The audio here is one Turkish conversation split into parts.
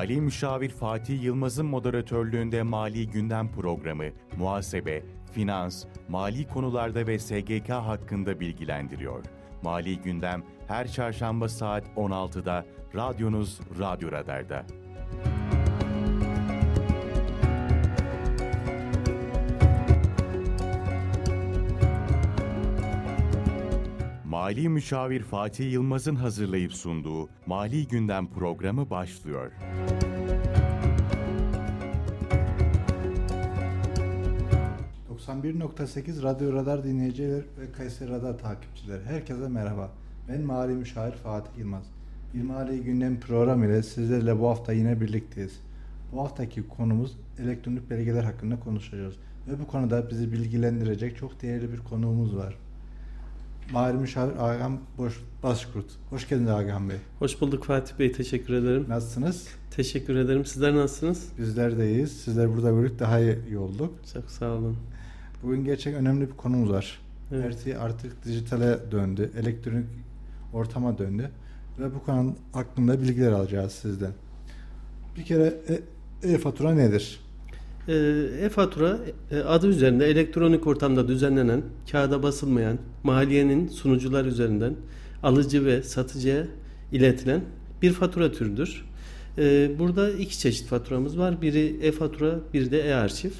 Mali Müşavir Fatih Yılmaz'ın moderatörlüğünde Mali Gündem programı, muhasebe, finans, mali konularda ve SGK hakkında bilgilendiriyor. Mali Gündem her çarşamba saat 16'da radyonuz Radyo Radar'da. Mali Müşavir Fatih Yılmaz'ın hazırlayıp sunduğu Mali Gündem programı başlıyor. ...91.8 Radyo Radar dinleyiciler ve Kayseri Radar takipçileri. Herkese merhaba. Ben Mali Müşavir Fatih Yılmaz. Bir Mali Gündem programı ile sizlerle bu hafta yine birlikteyiz. Bu haftaki konumuz elektronik belgeler hakkında konuşacağız. Ve bu konuda bizi bilgilendirecek çok değerli bir konuğumuz var. Mali Müşavir Agam Boş, Başkurt. Hoş geldiniz Agam Bey. Hoş bulduk Fatih Bey. Teşekkür ederim. Nasılsınız? Teşekkür ederim. Sizler nasılsınız? Bizler de iyiyiz. Sizler burada gördük daha iyi olduk. Çok sağ olun. Bugün gerçekten önemli bir konumuz var. Evet. Her şey artık dijitale döndü. Elektronik ortama döndü. Ve bu konu hakkında bilgiler alacağız sizden. Bir kere e- e-fatura nedir? Ee, E-fatura e, adı üzerinde elektronik ortamda düzenlenen, kağıda basılmayan, maliyenin sunucular üzerinden alıcı ve satıcıya iletilen bir fatura türüdür. Ee, Burada iki çeşit faturamız var. Biri e-fatura, biri de e-arşiv.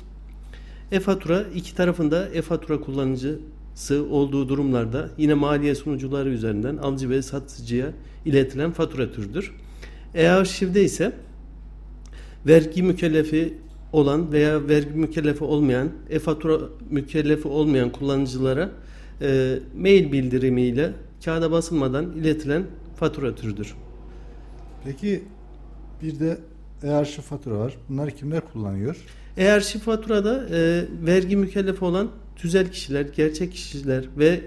E-fatura iki tarafında e-fatura kullanıcısı olduğu durumlarda yine maliye sunucuları üzerinden alıcı ve satıcıya iletilen fatura türüdür. E-arşivde ise vergi mükellefi olan veya vergi mükellefi olmayan, e-fatura mükellefi olmayan kullanıcılara e, mail bildirimiyle kağıda basılmadan iletilen fatura türüdür. Peki bir de e-arşiv fatura var. Bunları kimler kullanıyor? E-arşiv faturada e, vergi mükellefi olan tüzel kişiler, gerçek kişiler ve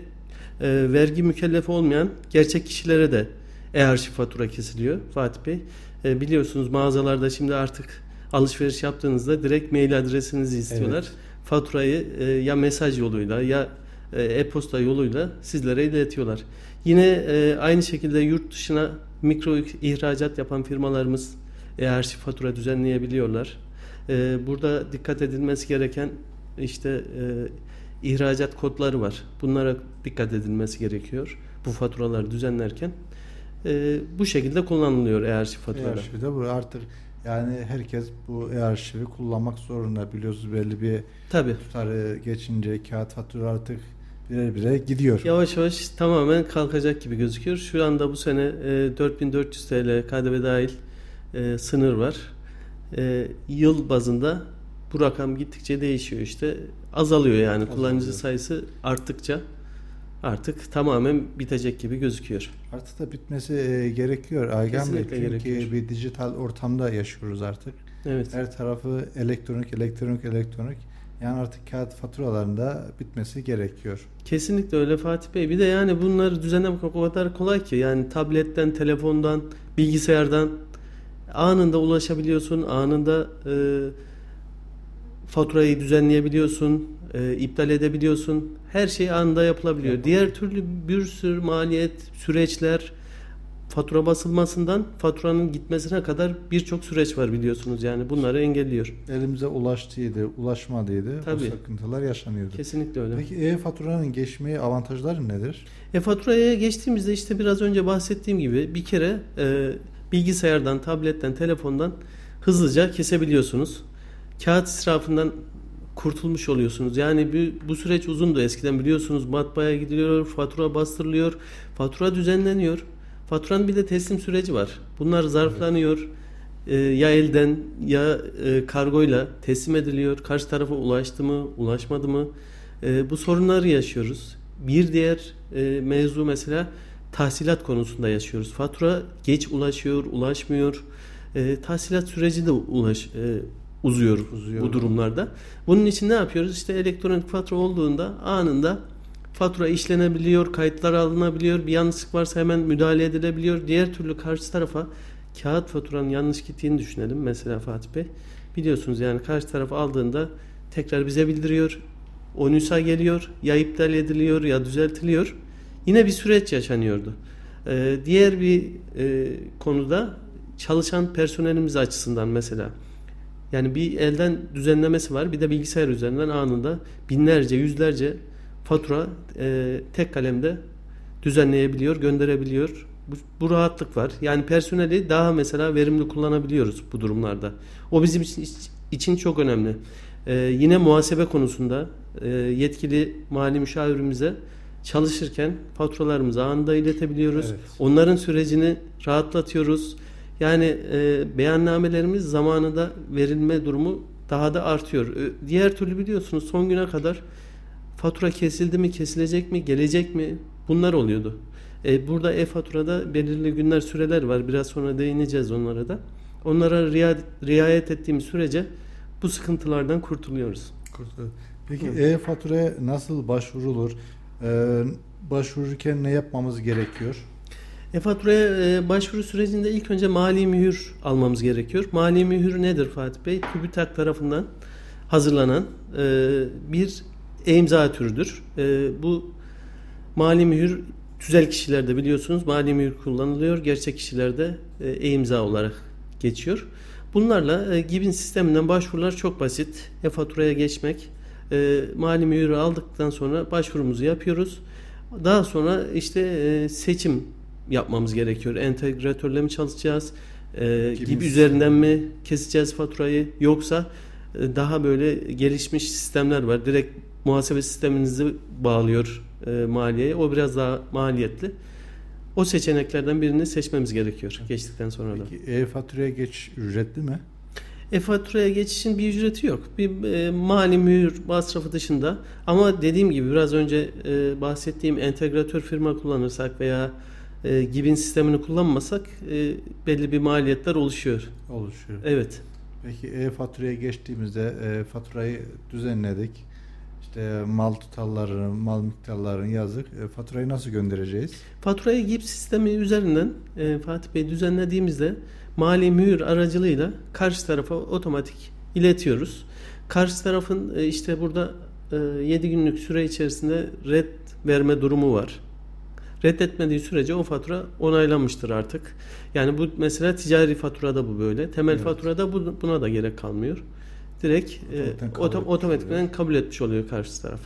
e, vergi mükellefi olmayan gerçek kişilere de e-arşiv fatura kesiliyor Fatih Bey. E, biliyorsunuz mağazalarda şimdi artık alışveriş yaptığınızda direkt mail adresinizi istiyorlar. Evet. Faturayı e, ya mesaj yoluyla ya e, e-posta yoluyla sizlere iletiyorlar. Yine e, aynı şekilde yurt dışına mikro ihracat yapan firmalarımız e-arşiv fatura düzenleyebiliyorlar. E, burada dikkat edilmesi gereken işte e, ihracat kodları var. Bunlara dikkat edilmesi gerekiyor. Bu faturaları düzenlerken. E, bu şekilde kullanılıyor e-arşiv faturalar. E-arşivde bu artık yani herkes bu e-arşivi kullanmak zorunda. Biliyorsunuz belli bir Tabii. tutarı geçince kağıt fatura artık birer birer gidiyor. Yavaş yavaş tamamen kalkacak gibi gözüküyor. Şu anda bu sene e, 4400 TL KDV dahil e, sınır var. E, yıl bazında bu rakam gittikçe değişiyor işte. Azalıyor yani kullanıcı Azalıyor. sayısı arttıkça artık tamamen bitecek gibi gözüküyor. Artık da bitmesi e, gerekiyor Agam Bey. Çünkü gerekiyor. bir dijital ortamda yaşıyoruz artık. Evet. Her tarafı elektronik, elektronik, elektronik. Yani artık kağıt faturalarında bitmesi gerekiyor. Kesinlikle öyle Fatih Bey. Bir de yani bunları düzenlemek o kadar kolay ki yani tabletten, telefondan, bilgisayardan anında ulaşabiliyorsun. Anında e, faturayı düzenleyebiliyorsun, e, iptal edebiliyorsun. Her şey anında yapılabiliyor. Yapılıyor. Diğer türlü bir sürü maliyet, süreçler, fatura basılmasından faturanın gitmesine kadar birçok süreç var biliyorsunuz. Yani bunları engelliyor. Elimize ulaştıydı, ulaşmadıydı. Tabii. O sıkıntılar yaşanıyordu. Kesinlikle öyle. Peki e-faturanın geçmeye avantajları nedir? E-faturaya geçtiğimizde işte biraz önce bahsettiğim gibi bir kere e, bilgisayardan, tabletten, telefondan hızlıca kesebiliyorsunuz. Kağıt israfından kurtulmuş oluyorsunuz. Yani bu, bu süreç uzundu eskiden biliyorsunuz matbaaya gidiliyor, fatura bastırılıyor, fatura düzenleniyor. Faturanın bir de teslim süreci var. Bunlar zarflanıyor. E, ya elden ya e, kargoyla teslim ediliyor. Karşı tarafa ulaştı mı, ulaşmadı mı? E, bu sorunları yaşıyoruz. Bir diğer e, mevzu mesela tahsilat konusunda yaşıyoruz. Fatura geç ulaşıyor, ulaşmıyor. E, tahsilat süreci de ulaş, e, uzuyor, Uzuyor. bu durumlarda. Bunun için ne yapıyoruz? İşte elektronik fatura olduğunda anında fatura işlenebiliyor, kayıtlar alınabiliyor, bir yanlışlık varsa hemen müdahale edilebiliyor. Diğer türlü karşı tarafa kağıt faturanın yanlış gittiğini düşünelim mesela Fatih Bey. Biliyorsunuz yani karşı taraf aldığında tekrar bize bildiriyor. ONÜS'a geliyor, ya iptal ediliyor ya düzeltiliyor. Yine bir süreç yaşanıyordu. Ee, diğer bir e, konuda çalışan personelimiz açısından mesela. Yani bir elden düzenlemesi var bir de bilgisayar üzerinden anında binlerce yüzlerce fatura e, tek kalemde düzenleyebiliyor, gönderebiliyor. Bu, bu rahatlık var. Yani personeli daha mesela verimli kullanabiliyoruz bu durumlarda. O bizim için, için çok önemli. Ee, yine muhasebe konusunda e, yetkili mali müşavirimize çalışırken faturalarımızı anında iletebiliyoruz. Evet. Onların sürecini rahatlatıyoruz. Yani e, beyannamelerimiz zamanında verilme durumu daha da artıyor. Diğer türlü biliyorsunuz son güne kadar fatura kesildi mi, kesilecek mi, gelecek mi bunlar oluyordu. E, burada e-faturada belirli günler süreler var. Biraz sonra değineceğiz onlara da. Onlara riayet ettiğimiz sürece bu sıkıntılardan kurtuluyoruz. Peki e-faturaya nasıl başvurulur? Ee, başvururken ne yapmamız gerekiyor? E-faturaya e, başvuru sürecinde ilk önce mali mühür almamız gerekiyor. Mali mühür nedir Fatih Bey? TÜBİTAK tarafından hazırlanan e, bir e-imza türüdür. E, bu mali mühür tüzel kişilerde biliyorsunuz mali mühür kullanılıyor. Gerçek kişilerde e, e-imza olarak geçiyor. Bunlarla e, GİB'in sisteminden başvurular çok basit. E-faturaya geçmek, e, mali mühürü aldıktan sonra başvurumuzu yapıyoruz. Daha sonra işte e, seçim yapmamız gerekiyor. Entegratörle mi çalışacağız? E, GİB üzerinden mi keseceğiz faturayı? Yoksa e, daha böyle gelişmiş sistemler var. Direkt muhasebe sisteminizi bağlıyor e, maliyeye. O biraz daha maliyetli. O seçeneklerden birini seçmemiz gerekiyor geçtikten sonra da. Peki e-faturaya geç ücretli mi? E-faturaya geçişin bir ücreti yok. Bir e, mali mühür masrafı dışında ama dediğim gibi biraz önce e, bahsettiğim entegratör firma kullanırsak veya e, GİB'in sistemini kullanmasak e, belli bir maliyetler oluşuyor. Oluşuyor. Evet. Peki e-faturaya geçtiğimizde e, faturayı düzenledik işte mal tutarlarını, mal miktarlarını yazdık. E, faturayı nasıl göndereceğiz? Faturayı GİP sistemi üzerinden e, Fatih Bey düzenlediğimizde mali mühür aracılığıyla karşı tarafa otomatik iletiyoruz. Karşı tarafın e, işte burada e, 7 günlük süre içerisinde red verme durumu var. Reddetmediği sürece o fatura onaylanmıştır artık. Yani bu mesela ticari faturada bu böyle. Temel evet. faturada bu, buna da gerek kalmıyor direkt e, otom otomatikten kabul etmiş oluyor karşı taraf.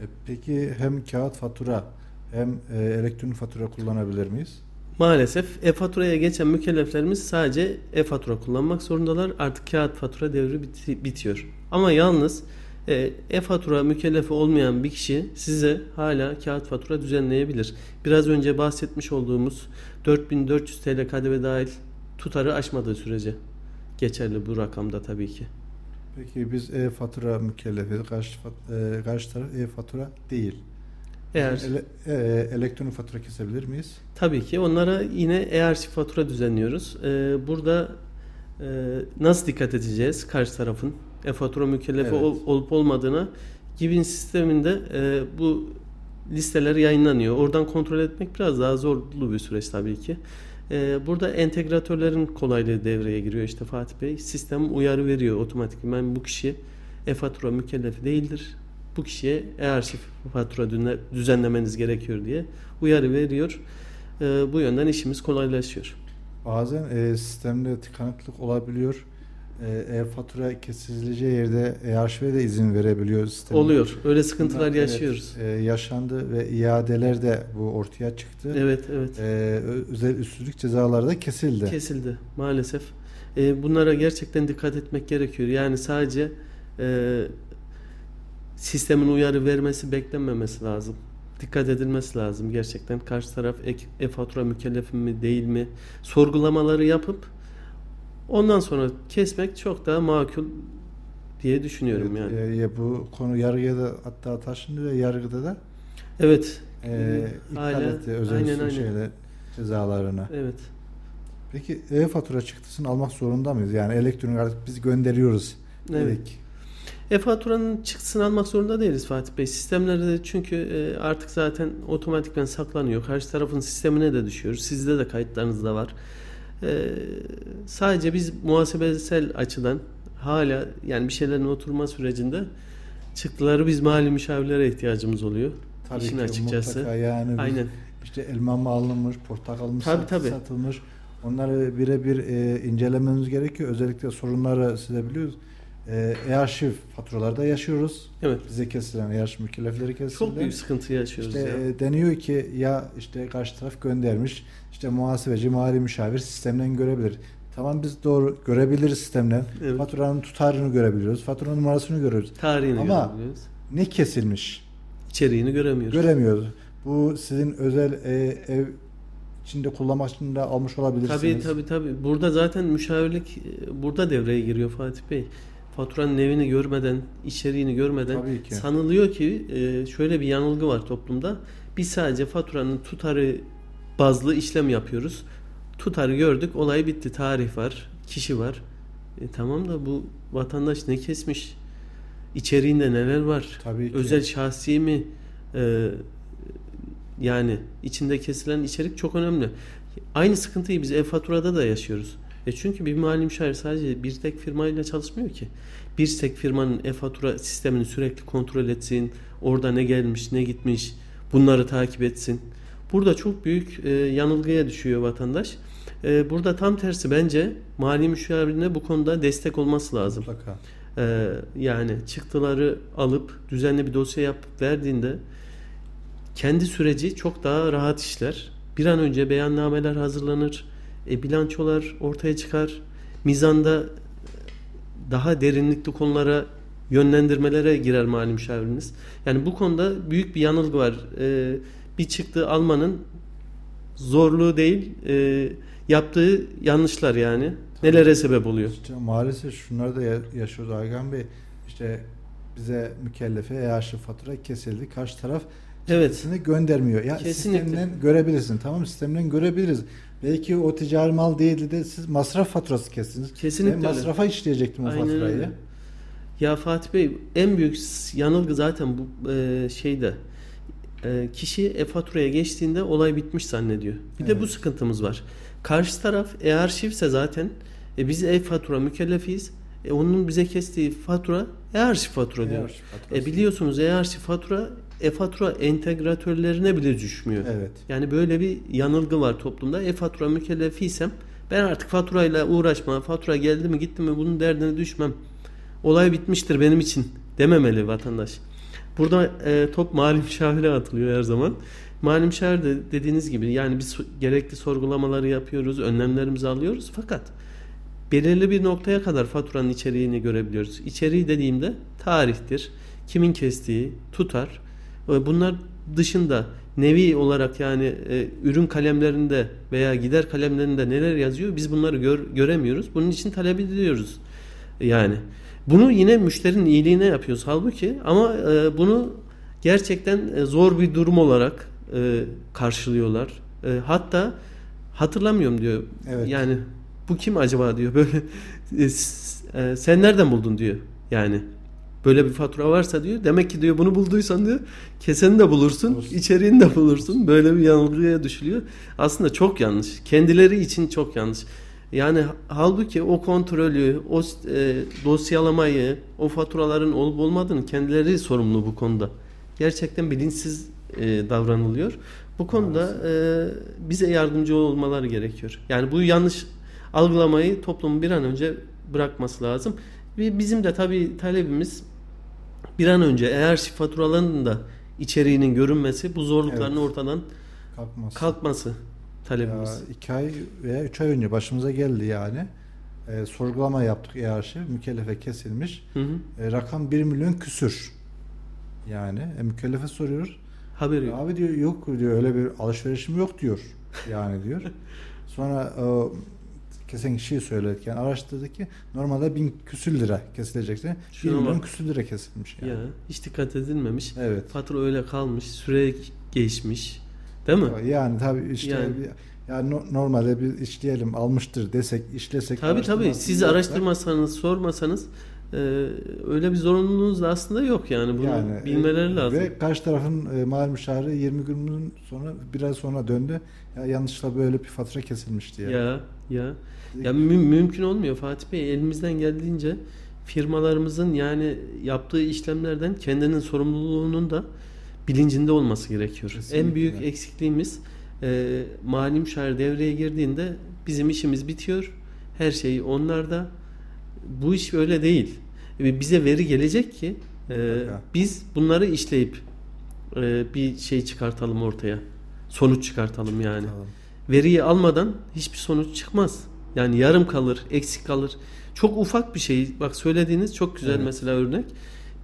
E, peki hem kağıt fatura hem e, elektronik fatura kullanabilir miyiz? Maalesef e-faturaya geçen mükelleflerimiz sadece e-fatura kullanmak zorundalar. Artık kağıt fatura devri biti bitiyor. Ama yalnız e-fatura mükellefi olmayan bir kişi size hala kağıt fatura düzenleyebilir. Biraz önce bahsetmiş olduğumuz 4400 TL KDV dahil tutarı aşmadığı sürece geçerli bu rakamda tabii ki. Peki biz e-fatura mükellefiz. Karşı, e, karşı taraf e-fatura değil. Eğer ele, e, elektronik fatura kesebilir miyiz? Tabii ki. Onlara yine e-arşiv fatura düzenliyoruz. E, burada e, nasıl dikkat edeceğiz karşı tarafın e-fatura mükellefi evet. ol, olup olmadığına GİB'in sisteminde e, bu listeler yayınlanıyor. Oradan kontrol etmek biraz daha zorlu bir süreç tabii ki. Ee, burada entegratörlerin kolaylığı devreye giriyor işte Fatih Bey. Sistem uyarı veriyor otomatikman bu kişi e-fatura mükellefi değildir. Bu kişiye e-arşiv fatura düzenlemeniz gerekiyor diye uyarı veriyor. Ee, bu yönden işimiz kolaylaşıyor. Bazen e, sistemde tıkanıklık olabiliyor e, e-fatura kesileceği yerde e-arşive de izin verebiliyor sistem. Oluyor. Öyle sıkıntılar Bunlar, yaşıyoruz. Evet, e, yaşandı ve iadeler de bu ortaya çıktı. Evet, evet. E, özel üstlük cezaları da kesildi. Kesildi maalesef. E, bunlara gerçekten dikkat etmek gerekiyor. Yani sadece e, sistemin uyarı vermesi beklenmemesi lazım. Dikkat edilmesi lazım gerçekten. Karşı taraf e-fatura mükellefi mi değil mi? Sorgulamaları yapıp Ondan sonra kesmek çok daha makul diye düşünüyorum evet, yani. E, bu konu yargıya da hatta taşındı ve yargıda da Evet. E, iptal etti özel aynen, aynen. şeyle cezalarını. Evet. Peki e-fatura çıktısını almak zorunda mıyız? Yani elektronik artık biz gönderiyoruz. Evet. Dedik. E-faturanın çıktısını almak zorunda değiliz Fatih Bey. Sistemlerde çünkü e, artık zaten otomatikten saklanıyor. Karşı tarafın sistemine de düşüyor. Sizde de kayıtlarınız da var. Ee, sadece biz muhasebesel açıdan hala yani bir şeylerin oturma sürecinde çıktıları biz mali müşavirlere ihtiyacımız oluyor. Tabii İşin ki, açıkçası. yani Aynen. işte elma mı alınmış, portakal mı tabii, tabii. satılmış Onları birebir e, incelememiz gerekiyor. Özellikle sorunları size biliyoruz. E, e-arşiv faturalarda yaşıyoruz. Evet. Bize kesilen e-arşiv mükellefleri kesilen. Çok büyük sıkıntı yaşıyoruz İşte ya. e, deniyor ki ya işte karşı taraf göndermiş. İşte muhasebeci, mali müşavir sistemden görebilir. Tamam biz doğru görebiliriz sistemden. Evet. Faturanın tutarını görebiliyoruz. Fatura numarasını görüyoruz. Tarihini Ama- görebiliyoruz. Ne kesilmiş? İçeriğini göremiyoruz. Göremiyoruz. Bu sizin özel e, ev içinde kullanmak için de almış olabilirsiniz. Tabii tabii tabii. Burada zaten müşavirlik e, burada devreye giriyor Fatih Bey. Faturanın evini görmeden, içeriğini görmeden ki. sanılıyor ki e, şöyle bir yanılgı var toplumda. Biz sadece faturanın tutarı bazlı işlem yapıyoruz. Tutarı gördük, olay bitti. Tarih var, kişi var. E, tamam da bu vatandaş ne kesmiş? İçeriğinde neler var? Tabii ki. Özel şahsi mi? E, yani içinde kesilen içerik çok önemli. Aynı sıkıntıyı biz e-faturada da yaşıyoruz. E çünkü bir mali müşavir sadece bir tek firmayla çalışmıyor ki. Bir tek firmanın e-fatura sistemini sürekli kontrol etsin. Orada ne gelmiş, ne gitmiş. Bunları takip etsin. Burada çok büyük e, yanılgıya düşüyor vatandaş. E, burada tam tersi bence mali müşavirine bu konuda destek olması lazım. Mutlaka. Ee, yani çıktıları alıp düzenli bir dosya yapıp verdiğinde kendi süreci çok daha rahat işler. Bir an önce beyannameler hazırlanır, e, bilançolar ortaya çıkar. Mizanda daha derinlikli konulara yönlendirmelere girer mali müşaviriniz. Yani bu konuda büyük bir yanılgı var. Ee, bir çıktı almanın zorluğu değil, e, yaptığı yanlışlar yani. Nelere sebep oluyor? İşte maalesef şunları da ya- yaşıyoruz Aygan Bey. İşte bize mükellefe e-arşiv fatura kesildi. Karşı taraf Evet. göndermiyor. Ya Kesinlikle. sistemden görebilirsin. Tamam sistemden görebiliriz. Belki o ticari mal değildi de siz masraf faturası kestiniz. Kesinlikle Ben öyle. masrafa işleyecektim o Aynen faturayı. öyle. Ya Fatih Bey en büyük yanılgı zaten bu e, şeyde e, kişi e-faturaya geçtiğinde olay bitmiş zannediyor. Bir de Evet. bu sıkıntımız var. Karşı taraf e-arşivse zaten e, biz e-fatura mükellefiyiz. E, onun bize kestiği fatura e-arşiv fatura diyor. E, biliyorsunuz e-arşiv fatura e-fatura entegratörlerine bile düşmüyor. Evet. Yani böyle bir yanılgı var toplumda. E-fatura mükellefiysem ben artık faturayla uğraşma, fatura geldi mi gitti mi bunun derdine düşmem. Olay bitmiştir benim için dememeli vatandaş. Burada e, top mali müşavire atılıyor her zaman. Mali müşavir de dediğiniz gibi yani biz gerekli sorgulamaları yapıyoruz, önlemlerimizi alıyoruz fakat belirli bir noktaya kadar faturanın içeriğini görebiliyoruz. İçeriği dediğimde tarihtir, kimin kestiği, tutar. Bunlar dışında nevi olarak yani e, ürün kalemlerinde veya gider kalemlerinde neler yazıyor biz bunları gör- göremiyoruz. Bunun için talep ediyoruz. Yani bunu yine müşterinin iyiliğine yapıyoruz halbuki ama e, bunu gerçekten e, zor bir durum olarak e, karşılıyorlar. E, hatta hatırlamıyorum diyor. Evet. Yani bu kim acaba diyor. Böyle e, e, sen nereden buldun diyor. Yani böyle bir fatura varsa diyor. Demek ki diyor bunu bulduysan diyor keseni de bulursun, Bulursun. içeriğini de bulursun. Böyle bir yanılgıya düşülüyor. Aslında çok yanlış. Kendileri için çok yanlış. Yani halbuki o kontrolü, o e, dosyalamayı, o faturaların olup olmadığını kendileri sorumlu bu konuda. Gerçekten bilinçsiz e, davranılıyor. Bu konuda e, bize yardımcı olmaları gerekiyor. Yani bu yanlış algılamayı toplumun bir an önce bırakması lazım. Ve bizim de tabii talebimiz bir an önce eğer faturalarının da içeriğinin görünmesi, bu zorlukların Evet. ortadan kalkması Ya, talebimiz. iki ay veya üç ay önce başımıza geldi yani. E, sorgulama yaptık e-arşiv. Mükellefe kesilmiş. Hı hı. E, rakam 1 milyon küsür. Yani e, mükellefe soruyoruz. Haberi yok. Abi diyor yok diyor öyle bir alışverişim yok diyor. Yani diyor. Sonra o kesen kişiyi söylerken araştırdık ki normalde bin küsür lira kesilecekti. 1 Şuna milyon küsür lira kesilmiş yani. Ya hiç dikkat edilmemiş. Evet. Fatura öyle kalmış, süre geçmiş. Değil mi? Yani tabii işte Yani. bir- yani no- normalde biz işleyelim almıştır desek işlesek Tabii tabii. Siz araştırmasanız, sormasanız e, öyle bir zorunluluğunuz da aslında yok yani. Bunu Yani, bilmeleri e, lazım. Ve karşı tarafın e, mal müşahiri 20 gün sonra biraz sonra döndü. Ya yanlışla böyle bir fatura kesilmiş diye. Ya ya. Ya mü- mümkün olmuyor Fatih Bey. Elimizden geldiğince firmalarımızın yani yaptığı işlemlerden kendinin sorumluluğunun da bilincinde olması gerekiyor. Kesinlikle. En büyük eksikliğimiz e, mali müşavir devreye girdiğinde bizim işimiz bitiyor. Her şey onlarda. Bu iş öyle değil. Bize veri gelecek ki e, biz bunları işleyip e, bir şey çıkartalım ortaya. Sonuç çıkartalım yani. Tamam. Veriyi almadan hiçbir sonuç çıkmaz. Yani yarım kalır, eksik kalır. Çok ufak bir şey. Bak söylediğiniz çok güzel Evet. mesela örnek.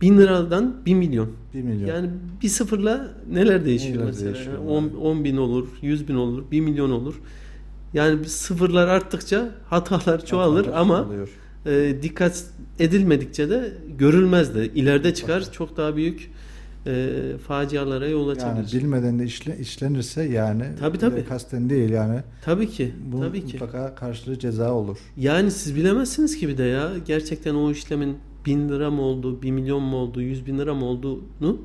Bin liradan bir milyon. 1 milyon. Yani bir sıfırla neler değişiyor Neler mesela? değişiyor, 10, evet. 10 bin olur, 100 bin olur, 1 milyon olur. Yani sıfırlar arttıkça hatalar çoğalır Hatalar ama çoğalıyor. E, dikkat edilmedikçe de görülmez de. İleride çıkar çok daha büyük e, facialara yol yani açabilir. bilmeden de işle, işlenirse yani bir de kasten değil yani tabii ki, bu tabii ki. mutlaka karşılığı ceza olur. Yani siz bilemezsiniz ki bir de ya gerçekten o işlemin bin lira mı oldu, bir milyon mu oldu, yüz bin lira mı olduğunu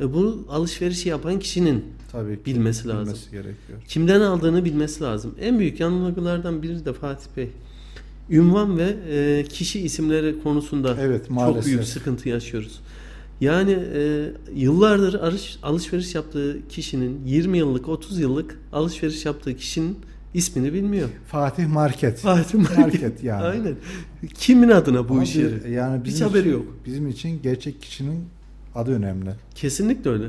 e, bu alışverişi yapan kişinin Tabii ki Bilmesi lazım. bilmesi gerekiyor. kimden aldığını bilmesi lazım. En büyük yanılgılardan biri de Fatih Bey. Ünvan ve e, kişi isimleri konusunda Evet çok maalesef. büyük sıkıntı yaşıyoruz. Yani e, yıllardır alış, alışveriş yaptığı kişinin 20 yıllık 30 yıllık alışveriş yaptığı kişinin ismini bilmiyor. Fatih Market. Fatih Market yani. Aynen. Kimin adına bu Ama iş yeri? yani Hiç bizim haberi için- yok. Bizim için gerçek kişinin adı önemli. Kesinlikle öyle.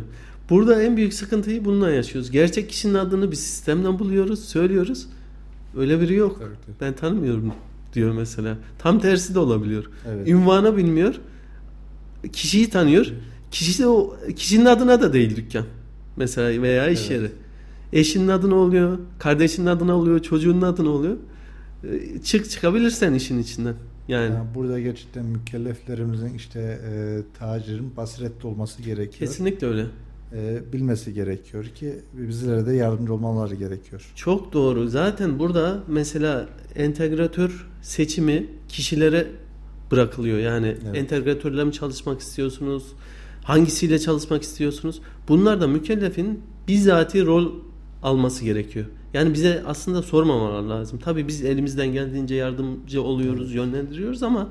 Burada en büyük sıkıntıyı bununla yaşıyoruz. Gerçek kişinin adını bir sistemden buluyoruz, söylüyoruz. Öyle biri yok. Ben tanımıyorum diyor mesela. Tam tersi de olabiliyor. Evet. Ünvanı bilmiyor. Kişiyi tanıyor. Kişi de o kişinin adına da değil dükkan. Mesela veya iş Evet. yeri. Eşinin adına oluyor, kardeşinin adına oluyor, çocuğunun adına oluyor. Ee, Çık çıkabilirsen işin içinden. Yani, Yani burada gerçekten mükelleflerimizin işte e, tacirin basiretli olması gerekiyor. kesinlikle öyle. E, bilmesi gerekiyor ki bizlere de yardımcı olmaları gerekiyor. Çok doğru. Zaten burada mesela entegratör seçimi kişilere bırakılıyor. Yani Evet. entegratörle mi çalışmak istiyorsunuz? Hangisiyle çalışmak istiyorsunuz? Bunlar da mükellefin bizzati rol alması gerekiyor. Yani bize aslında sormamalar lazım. Tabii biz elimizden geldiğince yardımcı oluyoruz, yönlendiriyoruz ama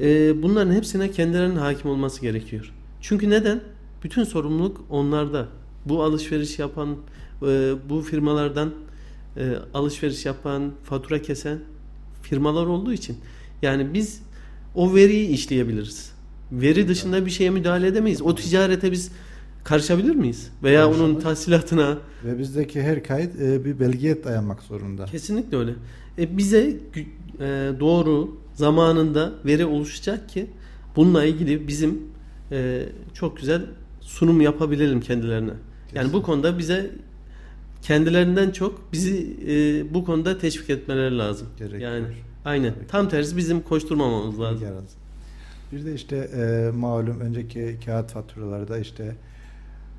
e, bunların hepsine kendilerinin hakim olması gerekiyor. Çünkü neden? Bütün sorumluluk onlarda. Bu alışveriş yapan, e, bu firmalardan e, alışveriş yapan, fatura kesen firmalar olduğu için. Yani biz o veriyi işleyebiliriz. Veri dışında bir şeye müdahale edemeyiz. O ticarete biz karışabilir miyiz? Veya onun tahsilatına Ve bizdeki her kayıt e, bir belgeye dayanmak zorunda. Kesinlikle öyle. E, bize e, doğru zamanında veri oluşacak ki bununla ilgili bizim e, çok güzel sunum yapabilelim kendilerine. Yani bu konuda bize kendilerinden çok bizi e, bu konuda teşvik etmeleri lazım. Gerekiyor. Yani aynen. Tabii. Tam tersi bizim koşturmamamız lazım. Yaraz. Bir de işte e, malum önceki kağıt faturalarda işte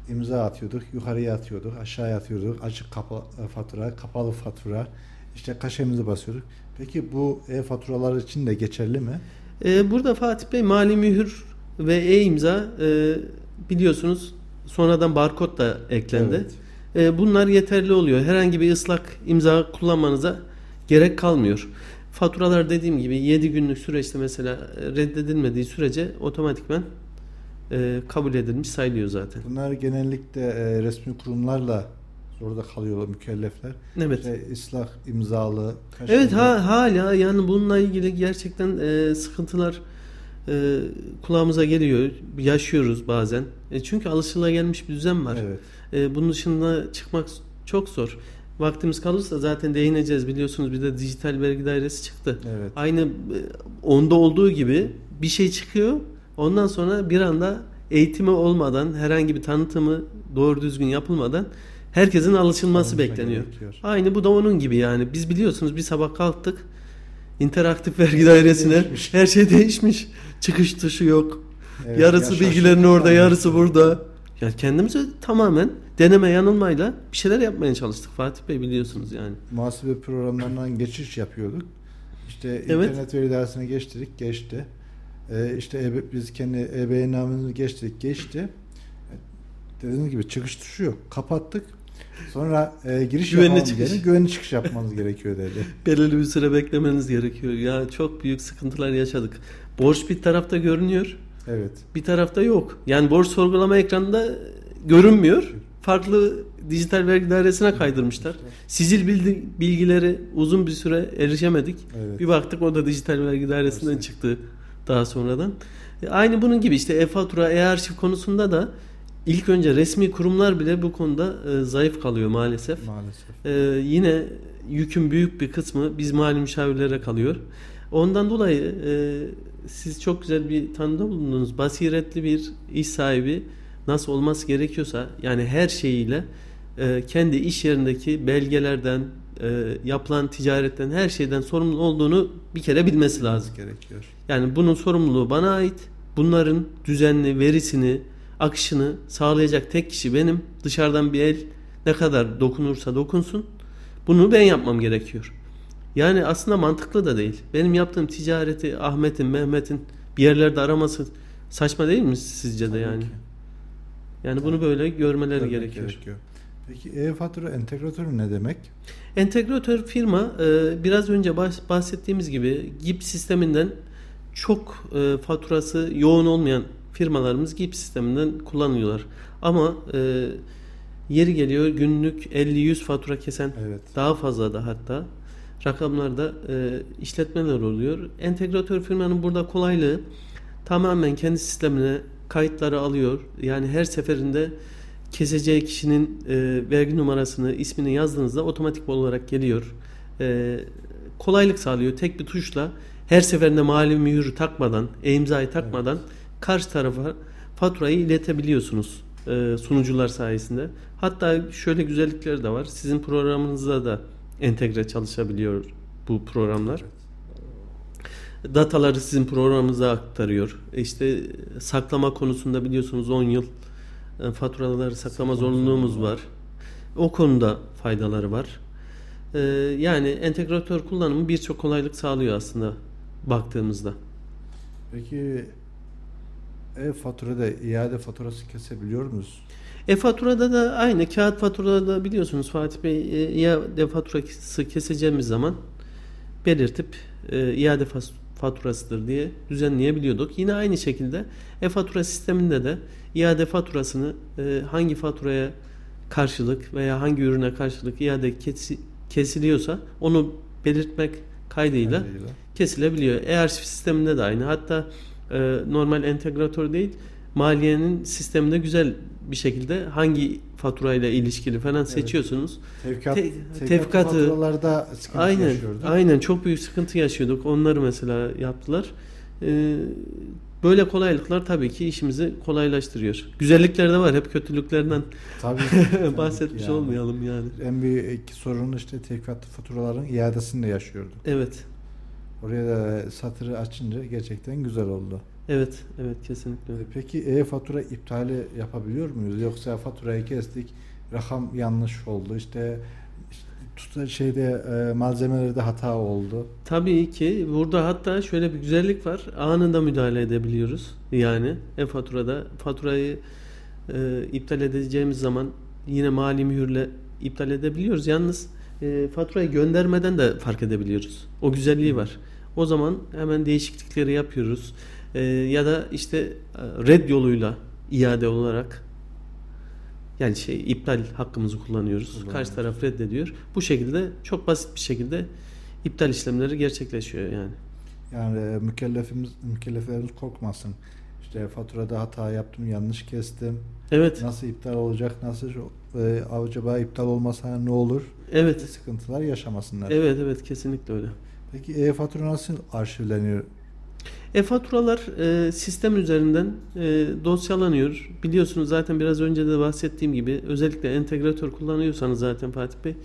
imza atıyorduk, yukarıya atıyorduk, aşağıya atıyorduk, açık kapa, e, fatura, kapalı fatura, işte kaşemizi basıyorduk. Peki bu e-faturalar için de geçerli mi? E, burada Fatih Bey mali mühür ve e-imza e, biliyorsunuz sonradan barkod da eklendi. Evet. E, bunlar yeterli oluyor. Herhangi bir ıslak imza kullanmanıza gerek kalmıyor. Faturalar dediğim gibi 7 günlük süreçte mesela reddedilmediği sürece otomatikmen e, kabul edilmiş sayılıyor zaten. Bunlar genellikle e, resmi kurumlarla zorda kalıyor mükellefler. Evet. İşte ıslah imzalı. Evet ha, hala yani bununla ilgili gerçekten e, sıkıntılar e, kulağımıza geliyor. Yaşıyoruz bazen. E, çünkü alışılagelmiş bir düzen var. Evet. E, bunun dışında çıkmak çok zor. Vaktimiz kalırsa zaten değineceğiz biliyorsunuz bir de dijital vergi dairesi çıktı. Evet. Aynı e, onda olduğu gibi bir şey çıkıyor. Ondan sonra bir anda eğitimi olmadan herhangi bir tanıtımı doğru düzgün yapılmadan herkesin alışılması Alışma bekleniyor. gerekiyor. Aynı bu da onun gibi yani. Biz biliyorsunuz bir sabah kalktık. İnteraktif vergi dairesine Değişmiş. her şey değişmiş. Çıkış tuşu yok. Evet, yarısı ya bilgilerin orada, yani. yarısı burada. Ya kendimize tamamen deneme yanılmayla bir şeyler yapmaya çalıştık Fatih Bey biliyorsunuz yani. Muhasebe programlarından geçiş yapıyorduk. İşte Evet. internet veri dairesine geçtik, geçti. Ee, işte biz kendi EBA namımızı geçtik, geçti. Dediğiniz gibi çıkış tuşu yok. Kapattık. Sonra e, giriş Güvenli yapmamız çıkış. gerekiyor. Güvenli çıkış yapmanız gerekiyor dedi. Belirli bir süre beklemeniz gerekiyor. Ya çok büyük sıkıntılar yaşadık. Borç bir tarafta görünüyor, Evet. bir tarafta yok. Yani borç sorgulama ekranında görünmüyor. Farklı dijital vergi dairesine kaydırmışlar. Bildi- bilgileri uzun bir süre erişemedik. Evet. Bir baktık o da dijital vergi dairesinden Evet. çıktı daha sonradan. E, Aynı bunun gibi işte e-fatura, e-arşiv konusunda da ilk önce resmi kurumlar bile bu konuda e, zayıf kalıyor maalesef. Maalesef. Ee, yine yükün büyük bir kısmı biz mali müşavirlere kalıyor. Ondan dolayı e, siz çok güzel bir tanıda bulundunuz. Basiretli bir iş sahibi nasıl olması gerekiyorsa yani her şeyiyle e, kendi iş yerindeki belgelerden, e, yapılan ticaretten her şeyden sorumlu olduğunu bir kere bilmesi lazım. gerekiyor. Yani bunun sorumluluğu bana ait. Bunların düzenli verisini, akışını sağlayacak tek kişi benim. Dışarıdan bir el ne kadar dokunursa dokunsun. Bunu ben yapmam gerekiyor. Yani aslında mantıklı da değil. Benim yaptığım ticareti Ahmet'in, Mehmet'in bir yerlerde araması saçma değil mi sizce de Tabii yani? ki. Yani bunu böyle görmeleri Görmek gerekiyor. Peki e-fatura entegratörü ne demek? Entegratör firma e, biraz önce bahs- bahsettiğimiz gibi GIP sisteminden çok e, faturası yoğun olmayan firmalarımız GIP sisteminden kullanıyorlar. Ama e, yeri geliyor günlük 50-100 fatura kesen Evet. daha fazla da hatta rakamlarda e, işletmeler oluyor. Entegratör firmanın burada kolaylığı tamamen kendi sistemine kayıtları alıyor. Yani her seferinde keseceği kişinin e, vergi numarasını, ismini yazdığınızda otomatik olarak geliyor. E, kolaylık sağlıyor. Tek bir tuşla her seferinde mali mühürü takmadan, e-imzayı takmadan karşı tarafa faturayı iletebiliyorsunuz e, sunucular sayesinde. Hatta şöyle güzellikleri de var. Sizin programınızda da entegre çalışabiliyor bu programlar. Dataları sizin programınıza aktarıyor. İşte saklama konusunda biliyorsunuz 10 yıl e, faturaları saklama zorunluluğumuz var. O konuda faydaları var. E, yani entegratör kullanımı birçok kolaylık sağlıyor aslında baktığımızda. Peki e-faturada iade faturası kesebiliyor muyuz? E-faturada da aynı. Kağıt faturada da biliyorsunuz Fatih Bey e, iade faturası keseceğimiz zaman belirtip e, iade faturasıdır diye düzenleyebiliyorduk. Yine aynı şekilde e-fatura sisteminde de iade faturasını e, hangi faturaya karşılık veya hangi ürüne karşılık iade kesi- kesiliyorsa onu belirtmek kaydıyla Kaydıyla. kesilebiliyor. E-arşiv sisteminde de aynı. Hatta e, normal entegratör değil maliyenin sisteminde güzel bir şekilde hangi faturayla ilişkili falan seçiyorsunuz. Tevkikat, Te- tevkikat tevkatı- faturalarda sıkıntı Aynen. yaşıyorduk. Aynen çok büyük sıkıntı yaşıyorduk. Onları mesela yaptılar. E, böyle kolaylıklar tabii ki işimizi kolaylaştırıyor. Güzellikler de var. Hep kötülüklerden Tabii, tabii bahsetmiş yani. olmayalım yani. En büyük sorun işte tevkikat faturaların iadesini de yaşıyorduk. Evet. Oraya da satırı açınca gerçekten güzel oldu. Evet. Evet kesinlikle öyle. Peki e-fatura iptali yapabiliyor muyuz? Yoksa faturayı kestik, rakam yanlış oldu, işte, işte tuta şeyde e, malzemelerde hata oldu. Tabii ki burada hatta şöyle bir güzellik var. Anında müdahale edebiliyoruz. Yani e-faturada faturayı e, iptal edeceğimiz zaman yine mali mühürle iptal edebiliyoruz. Yalnız e, faturayı göndermeden de fark edebiliyoruz. O güzelliği var. O zaman hemen değişiklikleri yapıyoruz. E, ya da işte e, red yoluyla iade olarak yani şey iptal hakkımızı kullanıyoruz. Kullanıyoruz. Karşı taraf reddediyor. Bu şekilde çok basit bir şekilde iptal işlemleri gerçekleşiyor yani. Yani e, mükellefimiz, mükelleflerimiz korkmasın. İşte faturada hata yaptım, yanlış kestim. Evet. Nasıl iptal olacak, nasıl e, acaba iptal olmasa ne olur? Evet. Sıkıntılar yaşamasınlar. Evet evet kesinlikle öyle. Peki e-fatura nasıl arşivleniyor? E-faturalar e, sistem üzerinden e, dosyalanıyor. Biliyorsunuz zaten biraz önce de bahsettiğim gibi özellikle entegratör kullanıyorsanız zaten Fatih Bey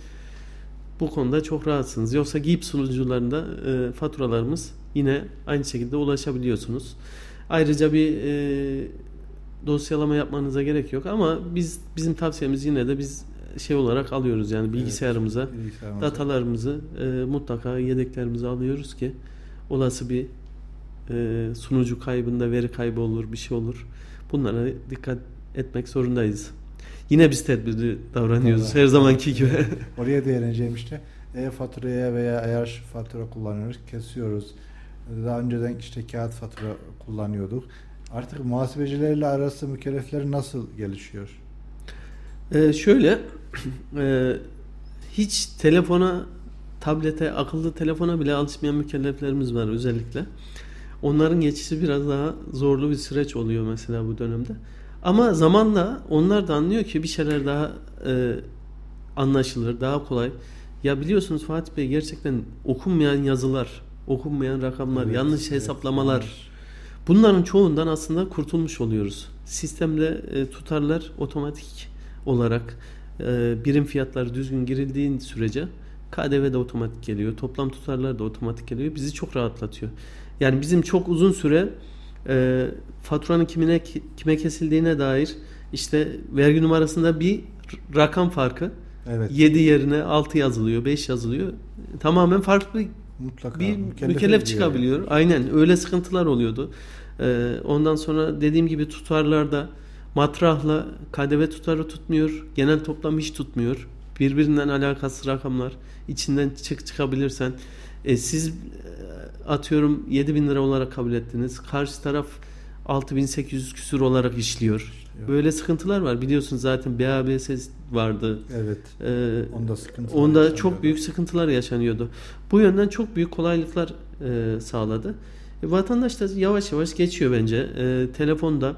bu konuda çok rahatsınız. Yoksa GIP sunucularında e, faturalarımız yine aynı şekilde ulaşabiliyorsunuz. Ayrıca bir e, dosyalama yapmanıza gerek yok ama biz bizim tavsiyemiz yine de biz şey olarak alıyoruz yani bilgisayarımıza Evet, bilgisayarımıza. datalarımızı e, mutlaka yedeklerimize alıyoruz ki olası bir e, sunucu kaybında veri kaybı olur bir şey olur. Bunlara dikkat etmek zorundayız. Yine biz tedbirli davranıyoruz Tabii. her zamanki gibi. Oraya değineceğim işte. E-faturaya veya ayar fatura kullanıyoruz, kesiyoruz. Daha önceden işte kağıt fatura kullanıyorduk. Artık muhasebecilerle arası mükellefler nasıl gelişiyor? Ee, şöyle e, hiç telefona, tablete, akıllı telefona bile alışmayan mükelleflerimiz var özellikle. Onların geçişi biraz daha zorlu bir süreç oluyor mesela bu dönemde. Ama zamanla onlar da anlıyor ki bir şeyler daha e, anlaşılır, daha kolay. Ya biliyorsunuz Fatih Bey gerçekten okunmayan yazılar, okunmayan rakamlar, Evet, yanlış evet, hesaplamalar. yanlış. Bunların çoğundan aslında kurtulmuş oluyoruz. Sistemde e, tutarlar otomatik olarak e, birim fiyatları düzgün girildiğin sürece KDV de otomatik geliyor. Toplam tutarlar da otomatik geliyor. Bizi çok rahatlatıyor. Yani bizim çok uzun süre e, faturanın kimine kime kesildiğine dair işte vergi numarasında bir rakam farkı. Evet. 7 yerine 6 yazılıyor, 5 yazılıyor. Tamamen farklı Mutlaka. bir mükellef gidiyor. çıkabiliyor. Aynen öyle sıkıntılar oluyordu. Ee, ondan sonra dediğim gibi tutarlarda matrahla KDV tutarı tutmuyor. Genel toplam hiç tutmuyor. Birbirinden alakasız rakamlar. içinden çık çıkabilirsen. E, siz e, atıyorum 7000 lira olarak kabul ettiniz. Karşı taraf 6800 küsür olarak işliyor. Böyle sıkıntılar var. Biliyorsunuz zaten BABS vardı. Evet. Ee, Onda sıkıntı Onda çok büyük sıkıntılar yaşanıyordu. Bu yönden çok büyük kolaylıklar e, sağladı. E, vatandaş da yavaş yavaş geçiyor bence. E, telefonda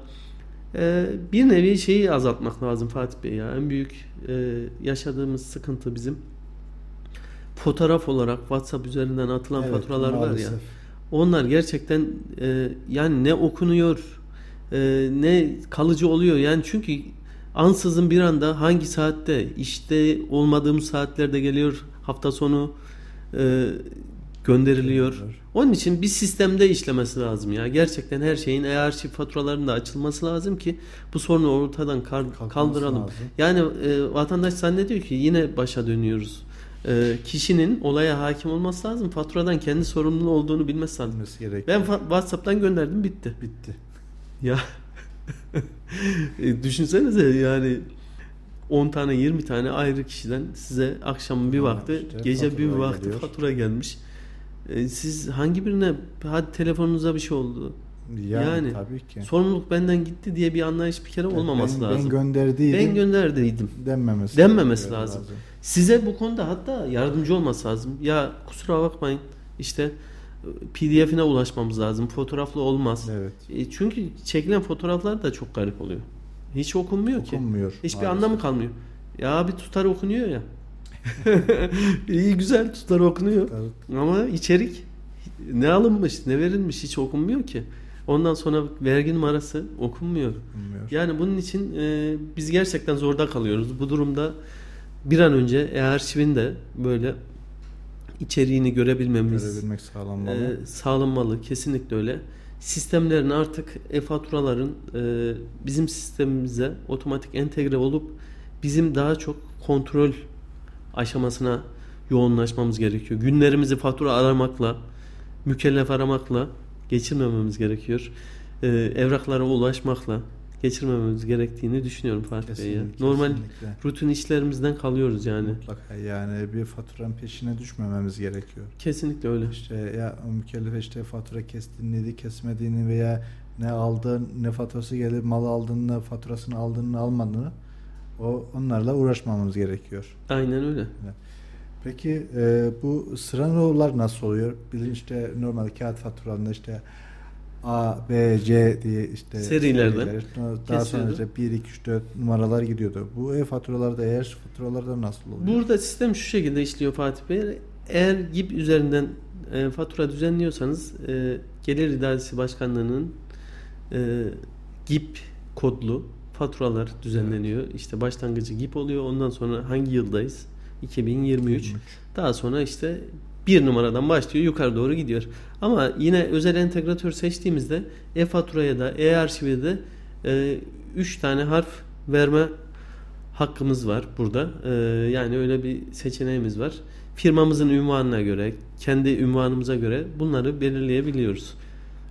e, bir nevi şeyi azaltmak lazım Fatih Bey ya. En büyük e, yaşadığımız sıkıntı bizim fotoğraf olarak WhatsApp üzerinden atılan Evet, faturalar var ya. maalesef. Onlar gerçekten e, yani ne okunuyor e, ne kalıcı oluyor. Yani çünkü ansızın bir anda hangi saatte işte olmadığım saatlerde geliyor hafta sonu e, gönderiliyor. Onun için bir sistemde işlemesi lazım ya. Gerçekten her şeyin e-arşiv faturalarının da açılması lazım ki bu sorunu ortadan kar- kaldıralım. lazım. Yani e, vatandaş zannediyor ki yine başa dönüyoruz. E, kişinin olaya hakim olması lazım. Faturadan kendi sorumlu olduğunu bilmesi lazım. Bilmesi. Ben fa- WhatsApp'tan gönderdim bitti. bitti. Ya E, düşünsenize yani 10 tane 20 tane ayrı kişiden size akşamın bir Ha, vakti işte gece bir vakti geliyor. fatura gelmiş. E, siz hangi birine hadi telefonunuza bir şey oldu. Yani, Yani, tabii ki. Sorumluluk benden gitti diye bir anlayış bir kere olmaması ben, lazım. Ben gönderdiğim Ben gönderdiydim. denmemesi, Denmemesi gerekiyor lazım. Size bu konuda hatta yardımcı olması lazım. Ya kusura bakmayın işte PDF'ine ulaşmamız lazım. Fotoğraflı olmaz. Evet. E, çünkü çekilen fotoğraflar da çok garip oluyor. Hiç okunmuyor ki. Okunmuyor. Hiçbir maalesef. anlamı kalmıyor. Ya bir tutar okunuyor ya. İyi güzel tutar okunuyor. Evet. Ama içerik ne alınmış, ne verilmiş hiç okunmuyor ki. Ondan sonra vergi numarası okunmuyor. Okunmuyor. Yani bunun için e, biz gerçekten zorda kalıyoruz. Bu durumda bir an önce e-arşivin de böyle içeriğini görebilmemiz Görebilmek sağlanmalı. e, sağlanmalı. Kesinlikle öyle. Sistemlerin artık e-faturaların e, bizim sistemimize otomatik entegre olup bizim daha çok kontrol aşamasına yoğunlaşmamız gerekiyor. Günlerimizi fatura aramakla, mükellef aramakla geçirmememiz gerekiyor. E, evraklara ulaşmakla geçirmememiz gerektiğini düşünüyorum Fatih Bey. ya. Normal kesinlikle. rutin işlerimizden kalıyoruz yani. Mutlaka yani bir faturanın peşine düşmememiz gerekiyor. Kesinlikle öyle. İşte ya mükellef işte fatura kestiğini, kesmediğini veya ne aldın, ne faturası gelip mal aldığını, faturasını aldığını, almadığını o onlarla uğraşmamamız gerekiyor. Aynen öyle. Peki e, bu sıralamalar nasıl oluyor? Bilin işte normal kağıt faturalarında işte A, B, C diye işte Serilerden seriler, daha sonra kesiyordu. işte 1, 2, 3, 4 numaralar gidiyordu. Bu e-faturalarda eğer faturalarda nasıl oluyor? Burada sistem şu şekilde işliyor Fatih Bey. Eğer GİP üzerinden e, fatura düzenliyorsanız e, Gelir İdaresi Başkanlığı'nın e, GİP kodlu faturalar düzenleniyor. İşte başlangıcı GİP oluyor. Ondan sonra hangi yıldayız? 2023. 23. Daha sonra işte bir numaradan başlıyor yukarı doğru gidiyor. Ama yine özel entegratör seçtiğimizde e-faturaya da e-arşive de 3 tane harf verme hakkımız var burada. E, yani öyle bir seçeneğimiz var. Firmamızın ünvanına göre, kendi ünvanımıza göre bunları belirleyebiliyoruz.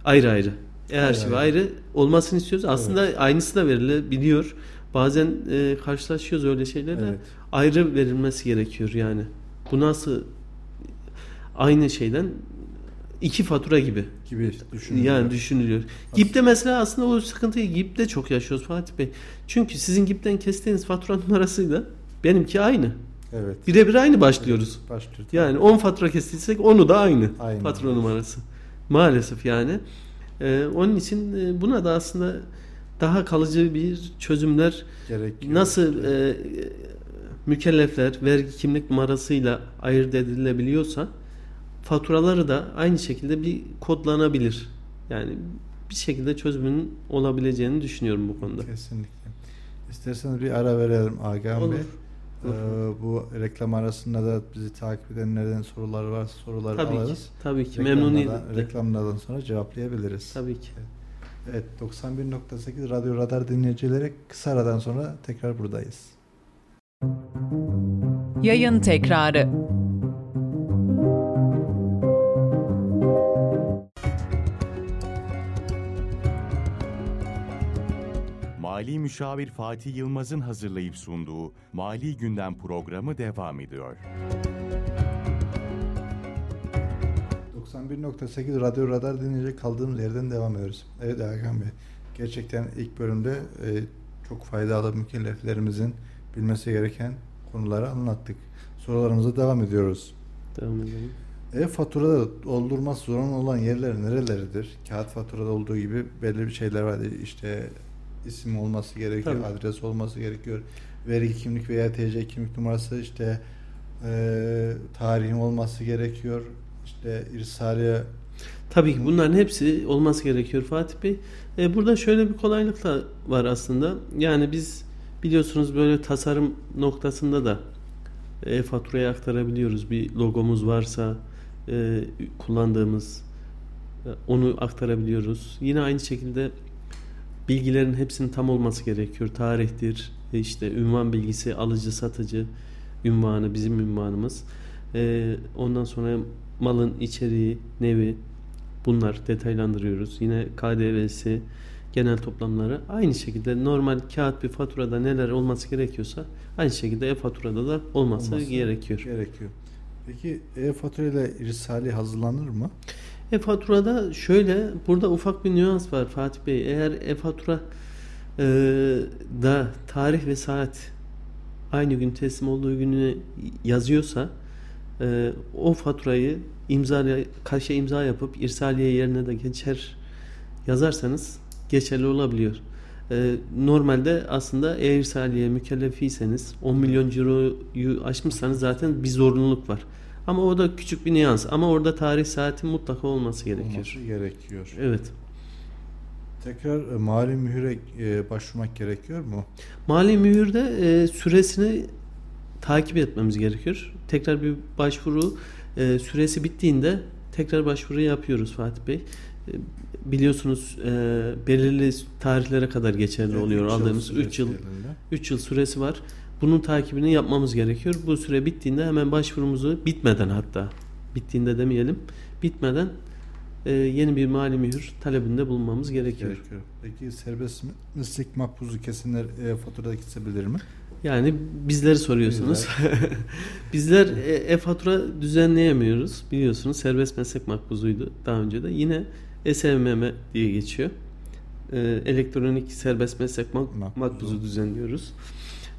Ayrı ayrı. E-arşive Ayrı ayrı. olmasını istiyoruz. Aslında aynısı da verilebiliyor. Bazen e, karşılaşıyoruz öyle şeylerle Evet. ayrı verilmesi gerekiyor yani. Bu nasıl aynı şeyden iki fatura gibi. Gibi düşünülüyor. Yani düşünülüyor. GİP'te mesela aslında o sıkıntıyı GİP'te çok yaşıyoruz Fatih Bey. Çünkü sizin GİP'ten kestiğiniz fatura numarasıyla benimki aynı. Evet. Birebir aynı başlıyoruz. Başlıyor. Yani 10 fatura kestiysek onu da aynı, Aynı. fatura numarası. Maalesef yani. Ee, onun için e, buna da aslında daha kalıcı bir çözümler Gerekiyor. nasıl e, e, mükellefler vergi kimlik numarasıyla ayırt edilebiliyorsa faturaları da aynı şekilde bir kodlanabilir. Yani bir şekilde çözümün olabileceğini düşünüyorum bu konuda. Kesinlikle. İsterseniz bir ara verelim Agam Olur. Bey. Ee, bu reklam arasında da bizi takip edenlerden sorular varsa soruları Tabii ki. alırız. Tabii ki memnuniyetle. Reklamlardan sonra cevaplayabiliriz. Tabii ki. Evet 91.8 Radyo Radar dinleyicileri kısa aradan sonra tekrar buradayız. Yayın tekrarı. Mali Müşavir Fatih Yılmaz'ın hazırlayıp sunduğu Mali Gündem programı devam ediyor. 91.8 Radyo Radar dinleyecek kaldığımız yerden devam ediyoruz. Evet Hakan Bey. Gerçekten ilk bölümde e, çok faydalı mükelleflerimizin bilmesi gereken konuları anlattık. Sorularımıza devam ediyoruz. Devam edelim. E-faturada doldurması zorunlu olan yerler nereleridir? Kağıt faturada olduğu gibi belli bir şeyler var. İşte isim olması gerekiyor, Tabii. adres olması gerekiyor. Vergi kimlik veya TC kimlik numarası işte e, tarihin olması gerekiyor. İşte irsaliye Tabii ki bunların hepsi olması gerekiyor Fatih Bey. E, burada şöyle bir kolaylık da var aslında. Yani biz biliyorsunuz böyle tasarım noktasında da e-faturaya aktarabiliyoruz. Bir logomuz varsa e, kullandığımız e, onu aktarabiliyoruz. Yine aynı şekilde bilgilerin hepsinin tam olması gerekiyor. Tarihtir, e, işte ünvan bilgisi, alıcı, satıcı ünvanı, bizim ünvanımız. E, ondan sonra malın içeriği, nevi bunlar detaylandırıyoruz. Yine KDV'si, genel toplamları aynı şekilde normal kağıt bir faturada neler olması gerekiyorsa aynı şekilde e-faturada da olması, olması gerekiyor. gerekiyor. Peki e-fatura ile irsali hazırlanır mı? E-faturada şöyle burada ufak bir nüans var Fatih Bey. Eğer e-fatura e, da tarih ve saat aynı gün teslim olduğu günü yazıyorsa e, o faturayı imza kaşe imza yapıp irsaliye yerine de geçer yazarsanız geçerli olabiliyor. E, normalde aslında e-irsaliye mükellefiyseniz 10 milyon ciroyu aşmışsanız zaten bir zorunluluk var. Ama o da küçük bir nüans. Ama orada tarih saati mutlaka olması gerekiyor. Olması gerekiyor. Evet. Tekrar e, mali mühüre e, başvurmak gerekiyor mu? Mali mühürde e, süresini takip etmemiz gerekiyor. Tekrar bir başvuru e, süresi bittiğinde tekrar başvuru yapıyoruz Fatih Bey. E, biliyorsunuz e, belirli tarihlere kadar geçerli Evet, oluyor üç yıl aldığımız süresi 3 yıl yerinde. 3 yıl süresi var. Bunun takibini yapmamız gerekiyor. Bu süre bittiğinde hemen başvurumuzu bitmeden hatta bittiğinde demeyelim bitmeden e, yeni bir mali mühür talebinde bulunmamız gerekiyor. gerekiyor. Peki serbest meslek makbuzu kesinler e, faturada kesebilir mi? Yani bizleri soruyorsunuz. Bizler e, e-fatura düzenleyemiyoruz. Biliyorsunuz serbest meslek makbuzuydu daha önce de. Yine SMM diye geçiyor. E, elektronik serbest meslek mak- makbuzu düzenliyoruz.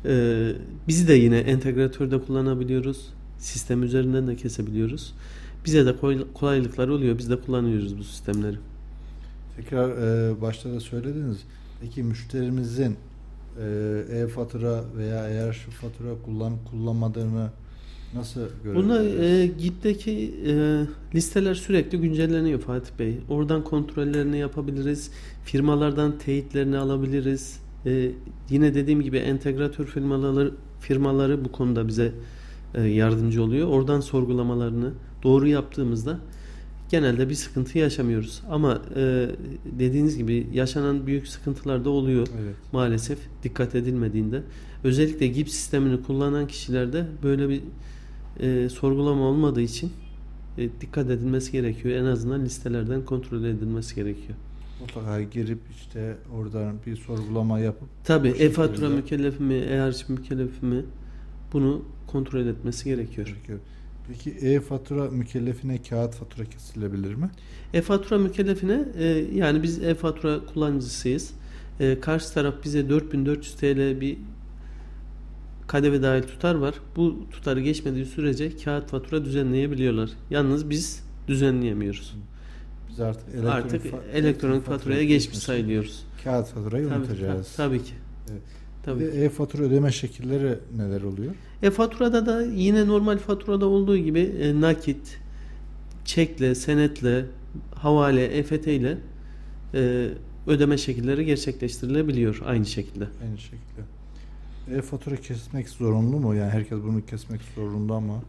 E, bizi de yine entegratörde kullanabiliyoruz. Sistem üzerinden de kesebiliyoruz. Bize de kolaylıklar oluyor. Biz de kullanıyoruz bu sistemleri. Tekrar e, başta da söylediniz. Peki müşterimizin e, e-fatura veya eğer şu fatura kullan kullanmadığını nasıl görebiliriz? e, GİP'teki e, listeler sürekli güncelleniyor Fatih Bey. Oradan kontrollerini yapabiliriz. Firmalardan teyitlerini alabiliriz. E, yine dediğim gibi entegratör firmaları firmaları bu konuda bize e, yardımcı oluyor. Oradan sorgulamalarını doğru yaptığımızda genelde bir sıkıntı yaşamıyoruz. Ama e, dediğiniz gibi yaşanan büyük sıkıntılar da oluyor Evet. maalesef dikkat edilmediğinde. Özellikle GİP sistemini kullanan kişilerde böyle bir e, sorgulama olmadığı için e, dikkat edilmesi gerekiyor. En azından listelerden kontrol edilmesi gerekiyor. Mutlaka girip işte oradan bir sorgulama yapıp Tabi e-fatura mükellefi mi, e-harç mükellefi mi bunu kontrol etmesi gerekiyor. gerekiyor. Peki e-fatura mükellefine kağıt fatura kesilebilir mi? E-fatura mükellefine e, yani biz e-fatura kullanıcısıyız. E, karşı taraf bize 4400 TL bir KDV dahil tutar var. Bu tutarı geçmediği sürece kağıt fatura düzenleyebiliyorlar. Yalnız biz düzenleyemiyoruz. Biz artık elektronik, Artık fa- elektronik faturaya geçmiş sayılıyoruz. Kağıt faturayı Tabii, unutacağız. tabii ki. Evet. Tabii. De e-fatura ödeme şekilleri neler oluyor? E-faturada da yine normal faturada olduğu gibi e, nakit, çekle, senetle, havale, EFT ile e, ödeme şekilleri gerçekleştirilebiliyor aynı şekilde. Aynı şekilde. E-fatura kesmek zorunlu mu? Yani herkes bunu kesmek zorunda ama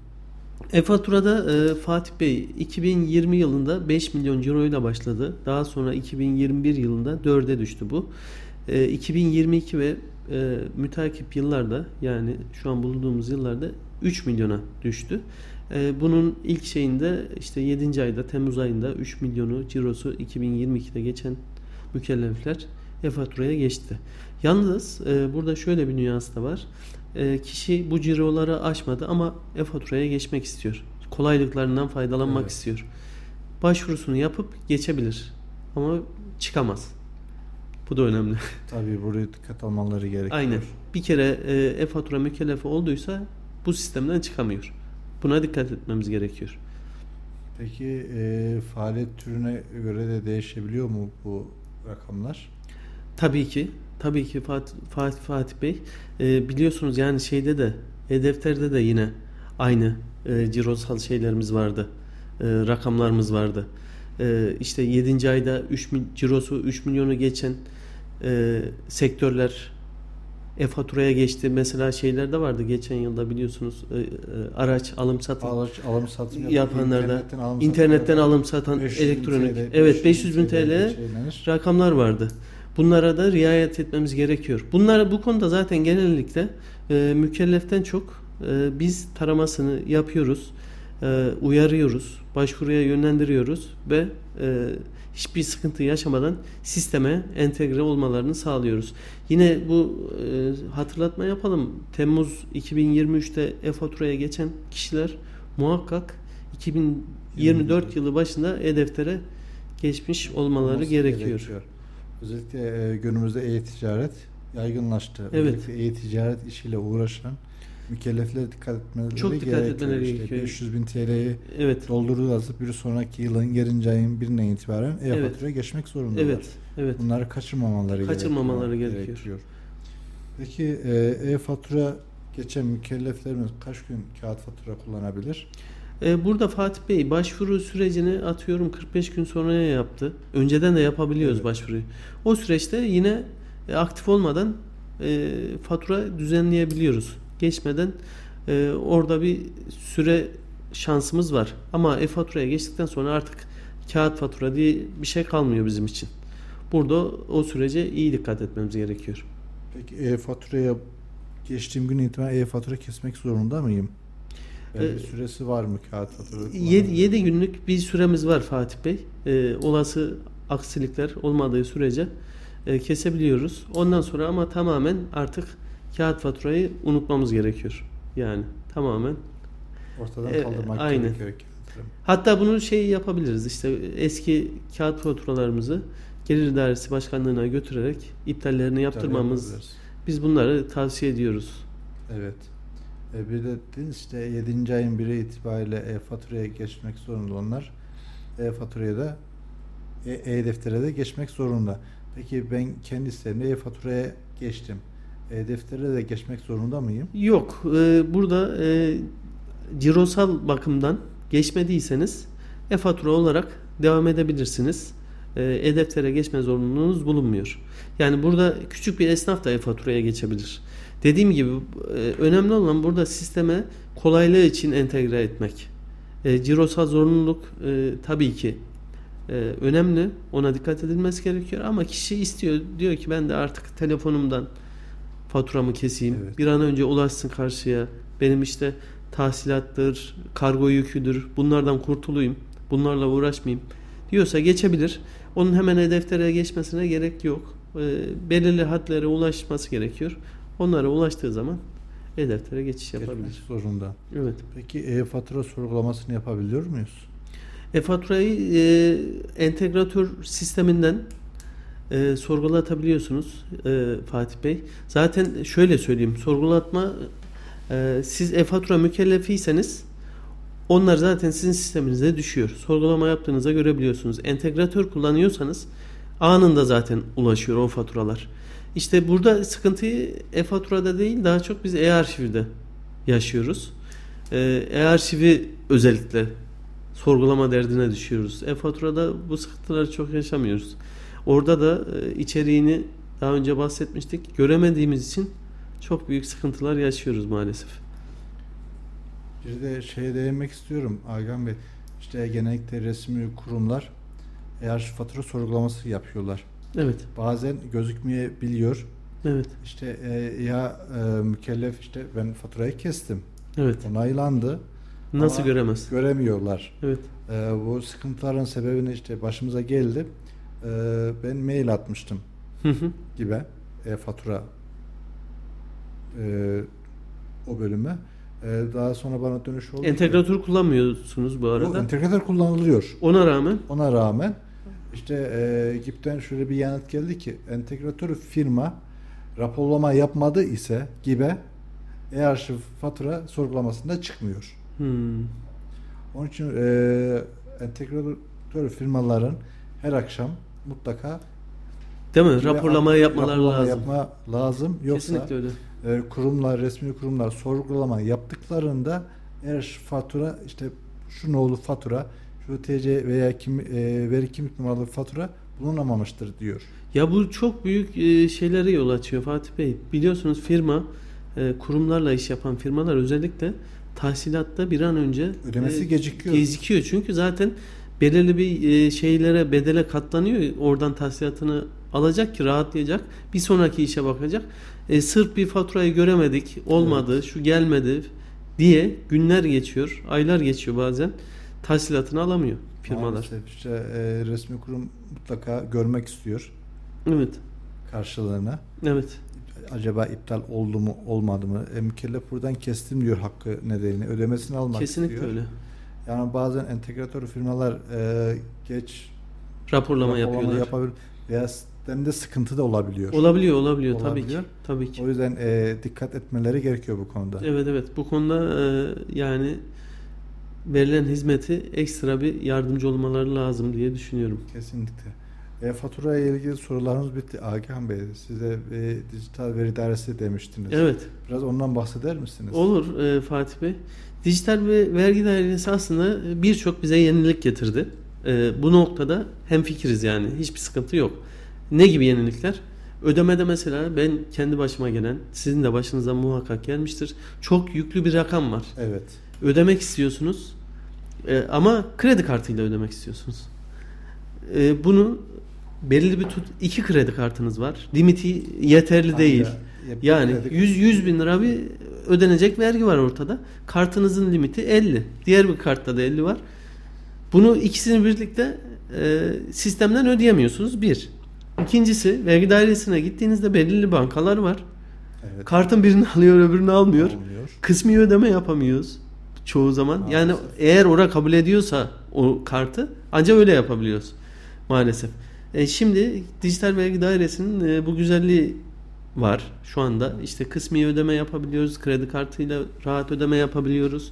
E-faturada e, Fatih Bey 2020 yılında 5 milyon euro ile başladı. Daha sonra 2021 yılında 4'e düştü bu. E, 2022 ve e, mütakip yıllarda yani şu an bulunduğumuz yıllarda 3 milyona düştü. E, bunun ilk şeyinde işte 7. ayda Temmuz ayında 3 milyonu cirosu 2022'de geçen mükellefler e-faturaya geçti. Yalnız e, burada şöyle bir nüans da var. E, kişi bu ciroları aşmadı ama e-faturaya geçmek istiyor. Kolaylıklarından faydalanmak Evet. istiyor. Başvurusunu yapıp geçebilir ama çıkamaz. Bu da önemli. tabii buraya dikkat almaları gerekiyor. Aynen. Bir kere e, e-fatura mükellefi olduysa bu sistemden çıkamıyor. Buna dikkat etmemiz gerekiyor. Peki e, faaliyet türüne göre de değişebiliyor mu bu rakamlar? Tabii ki. Tabii ki Fatih, Fatih, Fatih Bey. E, biliyorsunuz yani şeyde de e-defterde de yine aynı e, cirosal şeylerimiz vardı. E, rakamlarımız vardı. E, işte 7. ayda 3 mil, cirosu 3 milyonu geçen e, sektörler e-faturaya geçti. Mesela şeyler de vardı geçen yılda biliyorsunuz e, e, araç alım satım Alım, alım satım yapan, yapanlarda internetten alım internetten satan 500 bin elektronik TL, evet 500 bin TL şeylenir. rakamlar vardı. Bunlara da riayet etmemiz gerekiyor. Bunlara bu konuda zaten genellikle e, mükelleften çok e, biz taramasını yapıyoruz, e, uyarıyoruz, başvuruya yönlendiriyoruz ve e, hiçbir sıkıntı yaşamadan sisteme entegre olmalarını sağlıyoruz. Yine bu e, hatırlatma yapalım. Temmuz 2023'te e-faturaya geçen kişiler muhakkak 2024 yılı başında e-deftere geçmiş olmaları Olması gerekiyor. Özellikle e, günümüzde e-ticaret yaygınlaştı. Evet. Özellikle e-ticaret işiyle uğraşan mükelleflere dikkat etmeleri Çok dikkat gerekiyor. etmeleri İşte gerekiyor. 500 bin TL'yi Evet. doldururlarsa bir sonraki yılın 7. ayın birinden itibaren e-faturaya geçmek zorundalar. Evet. Evet. Bunları kaçırmamaları, Kaçırmamaları gerekiyor. gerekiyor. Peki e, e-fatura geçen mükelleflerimiz kaç gün kağıt fatura kullanabilir? Ee, burada Fatih Bey başvuru sürecini atıyorum 45 gün sonraya yaptı. Önceden de yapabiliyoruz Evet. başvuruyu. O süreçte yine e, aktif olmadan e, fatura düzenleyebiliyoruz. Geçmeden e, orada bir süre şansımız var. Ama e-faturaya geçtikten sonra artık kağıt fatura diye bir şey kalmıyor bizim için. Burada o sürece iyi dikkat etmemiz gerekiyor. Peki e-faturaya geçtiğim gün itibaren e-fatura kesmek zorunda mıyım? Yani Ee, süresi var mı kağıt fatura? 7, günlük bir süremiz var Fatih Bey. Ee, olası aksilikler olmadığı sürece e, kesebiliyoruz. Ondan sonra ama tamamen artık kağıt faturayı unutmamız gerekiyor. Yani tamamen. Ortadan E, kaldırmak aynen. gerekiyor. Hatta bunu şey yapabiliriz. İşte eski kağıt faturalarımızı Gelir İdaresi Başkanlığı'na götürerek iptallerini yaptırmamız. yapabiliriz. Biz bunları tavsiye ediyoruz. Evet. E, bir de dediniz işte 7. ayın biri itibariyle e-faturaya geçmek zorunda onlar. E-faturaya da e- e-deftere de geçmek zorunda. Peki ben kendi isteğimle e-faturaya geçtim. E-deftere de geçmek zorunda mıyım? Yok. e, burada e, cirosal bakımdan geçmediyseniz e-fatura olarak devam edebilirsiniz. E, E-deftere geçme zorunluluğunuz bulunmuyor. Yani burada küçük bir esnaf da e-faturaya geçebilir. Dediğim gibi e, önemli olan burada sisteme kolaylığı için entegre etmek. E, cirosal zorunluluk e, tabii ki e, önemli. Ona dikkat edilmesi gerekiyor ama kişi istiyor. Diyor ki ben de artık telefonumdan faturamı keseyim. Evet. Bir an önce ulaşsın karşıya. Benim işte tahsilattır, kargo yüküdür. Bunlardan kurtulayım. Bunlarla uğraşmayayım. Diyorsa geçebilir. Onun hemen e-deftere geçmesine gerek yok. E, belirli hadlere ulaşması gerekiyor. Onlara ulaştığı zaman E-deftere geçiş Geçmek yapabilir. zorunda. Evet. Peki e-fatura sorgulamasını yapabiliyor muyuz? E-faturayı e, entegratör sisteminden e, sorgulatabiliyorsunuz e, Fatih Bey. Zaten şöyle söyleyeyim. Sorgulatma e, siz e-fatura mükellefiyseniz onlar zaten sizin sisteminize düşüyor. Sorgulama yaptığınızda görebiliyorsunuz. Entegratör kullanıyorsanız anında zaten ulaşıyor o faturalar. İşte burada sıkıntıyı e-faturada değil daha çok biz e-arşivde yaşıyoruz. E, E-arşivi özellikle sorgulama derdine düşüyoruz. E-faturada bu sıkıntıları çok yaşamıyoruz. Orada da e, içeriğini daha önce bahsetmiştik. Göremediğimiz için çok büyük sıkıntılar yaşıyoruz maalesef. Bir de şeye değinmek istiyorum Agam Bey. İşte genellikle resmi kurumlar eğer fatura sorgulaması yapıyorlar. Evet, Bazen gözükmeyebiliyor. evet, İşte e, ya e, mükellef işte ben faturayı kestim. evet. Onaylandı. Nasıl Ama göremez? Göremiyorlar. Evet, E, bu sıkıntıların sebebini işte başımıza geldi. E, ben mail atmıştım Hı hı. gibi e-fatura e, o bölüme. E, daha sonra bana dönüş oldu. ki- Entegratör kullanmıyorsunuz bu Bu arada. entegratör kullanılıyor. Ona rağmen Ona rağmen işte e, GİP'ten şöyle bir yanıt geldi ki entegratör firma raporlama yapmadı ise gibi e-arşiv fatura sorgulamasında çıkmıyor. hmm, Onun için e, entegratör firmaların her akşam mutlaka değil mi? Raporlamayı yapmaları raporlama lazım. yapma lazım. Yoksa Kesinlikle öyle. E, kurumlar, resmi kurumlar sorgulama yaptıklarında eğer fatura işte şu nolu fatura, şu TC veya kim, e, veri kimlik numaralı fatura bulunamamıştır diyor. Ya bu çok büyük e, şeylere yol açıyor Fatih Bey. Biliyorsunuz firma, e, kurumlarla iş yapan firmalar özellikle tahsilatta bir an önce Ödemesi e, gecikiyor. Gecikiyor çünkü zaten belirli bir e, şeylere bedele katlanıyor. Oradan tahsilatını alacak ki rahatlayacak. Bir sonraki işe bakacak. E, sırf bir faturayı göremedik, olmadı, şu gelmedi diye günler geçiyor, aylar geçiyor bazen. Tahsilatını alamıyor firmalar. Maalesef işte e, resmi kurum mutlaka görmek istiyor Evet. karşılığını. Evet. Acaba iptal oldu mu olmadı mı? E, mükellef buradan kestim diyor hakkı nedeniyle. Ödemesini almak Kesinlikle istiyor. öyle. Yani bazen entegratör firmalar e, geç Raporlama raporlama yapıyorlar. yapabilir veya sistemde sıkıntı da olabiliyor. Olabiliyor, olabiliyor, tabii Olabiliyor. ki. Tabii ki. O yüzden e, dikkat etmeleri gerekiyor bu konuda. Evet evet bu konuda e, yani verilen hizmeti ekstra bir yardımcı olmaları lazım diye düşünüyorum. Kesinlikle. E, fatura ile ilgili sorularımız bitti. Agah Bey size e, dijital veri dairesi demiştiniz. Evet Biraz ondan bahseder misiniz? olur e, Fatih Bey. Dijital ve vergi dairesi aslında birçok bize yenilik getirdi. E, bu noktada hem fikiriz yani hiçbir sıkıntı yok. Ne gibi yenilikler? Ödemede mesela ben kendi başıma gelen, sizin de başınıza muhakkak gelmiştir. Çok yüklü bir rakam var. Evet. ödemek istiyorsunuz E, ama kredi kartıyla ödemek istiyorsunuz. E, bunu belirli bir tut iki kredi kartınız var. Limiti yeterli değil. Aynen. Yani Kredi- 100 100 bin lira bir ödenecek vergi var ortada. Kartınızın limiti 50. Diğer bir kartta da 50 var. Bunu ikisini birlikte e, sistemden ödeyemiyorsunuz. Bir. İkincisi vergi dairesine gittiğinizde belirli bankalar var. Evet. Kartın birini alıyor öbürünü almıyor. Olmuyor. Kısmi ödeme yapamıyoruz çoğu zaman. Maalesef. Yani eğer ora kabul ediyorsa o kartı ancak öyle yapabiliyoruz maalesef. E, şimdi dijital vergi dairesinin e, bu güzelliği var şu anda. İşte kısmi ödeme yapabiliyoruz. Kredi kartıyla rahat ödeme yapabiliyoruz.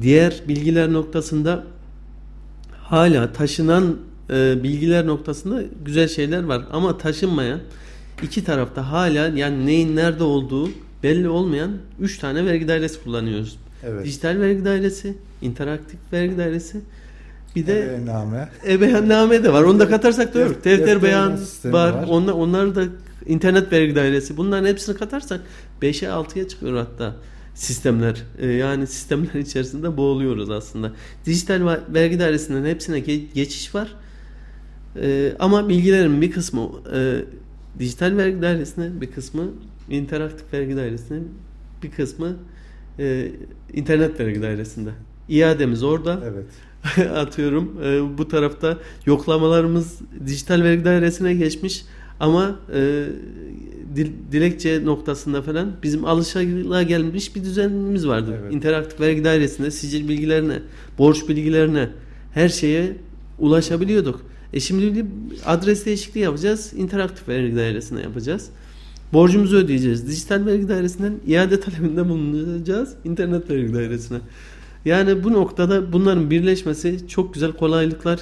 Diğer bilgiler noktasında hala taşınan e, bilgiler noktasında güzel şeyler var ama taşınmayan iki tarafta hala yani neyin nerede olduğu belli olmayan 3 tane vergi dairesi kullanıyoruz. Evet. Dijital vergi dairesi, interaktif vergi dairesi bir de Ebeyanname. ebeyanname de var. Onu da katarsak da yok. Defter beyan var. var. Onlar, onlar da internet vergi dairesi. Bunların hepsini katarsak 5'e 6'ya çıkıyor hatta sistemler. Ee, yani sistemler içerisinde boğuluyoruz aslında. Dijital vergi dairesinden hepsine ge- geçiş var. Ee, ama bilgilerin bir kısmı e, dijital vergi dairesine, bir kısmı interaktif vergi dairesine, bir kısmı e, internet vergi dairesinde. İademiz orada. Evet. atıyorum. E, bu tarafta yoklamalarımız dijital vergi dairesine geçmiş ama e, dil, dilekçe noktasında falan bizim alışılagelmiş bir düzenimiz vardı. Evet. İnteraktif vergi dairesinde sicil bilgilerine, borç bilgilerine her şeye ulaşabiliyorduk. E şimdi bir adres değişikliği yapacağız. interaktif vergi dairesine yapacağız. Borcumuzu ödeyeceğiz. Dijital vergi dairesinden iade talebinde bulunacağız. internet vergi dairesine. Yani bu noktada bunların birleşmesi çok güzel kolaylıklar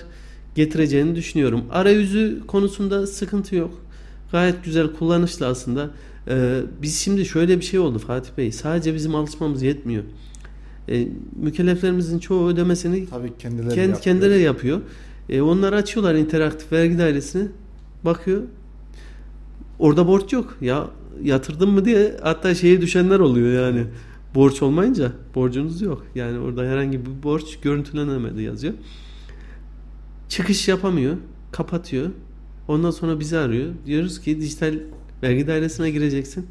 getireceğini düşünüyorum. Arayüzü konusunda sıkıntı yok. Gayet güzel kullanışlı aslında. Ee, biz şimdi şöyle bir şey oldu Fatih Bey. Sadece bizim alışmamız yetmiyor. Ee, mükelleflerimizin çoğu ödemesini Tabii kendileri kendi yapıyor. kendileri yapıyor. E, onlar açıyorlar interaktif vergi dairesini. Bakıyor. Orada borç yok. Ya yatırdın mı diye hatta şeye düşenler oluyor yani. Borç olmayınca borcunuz yok. Yani orada herhangi bir borç görüntülenemedi yazıyor. Çıkış yapamıyor. Kapatıyor. Ondan sonra bizi arıyor. Diyoruz ki dijital vergi dairesine gireceksin.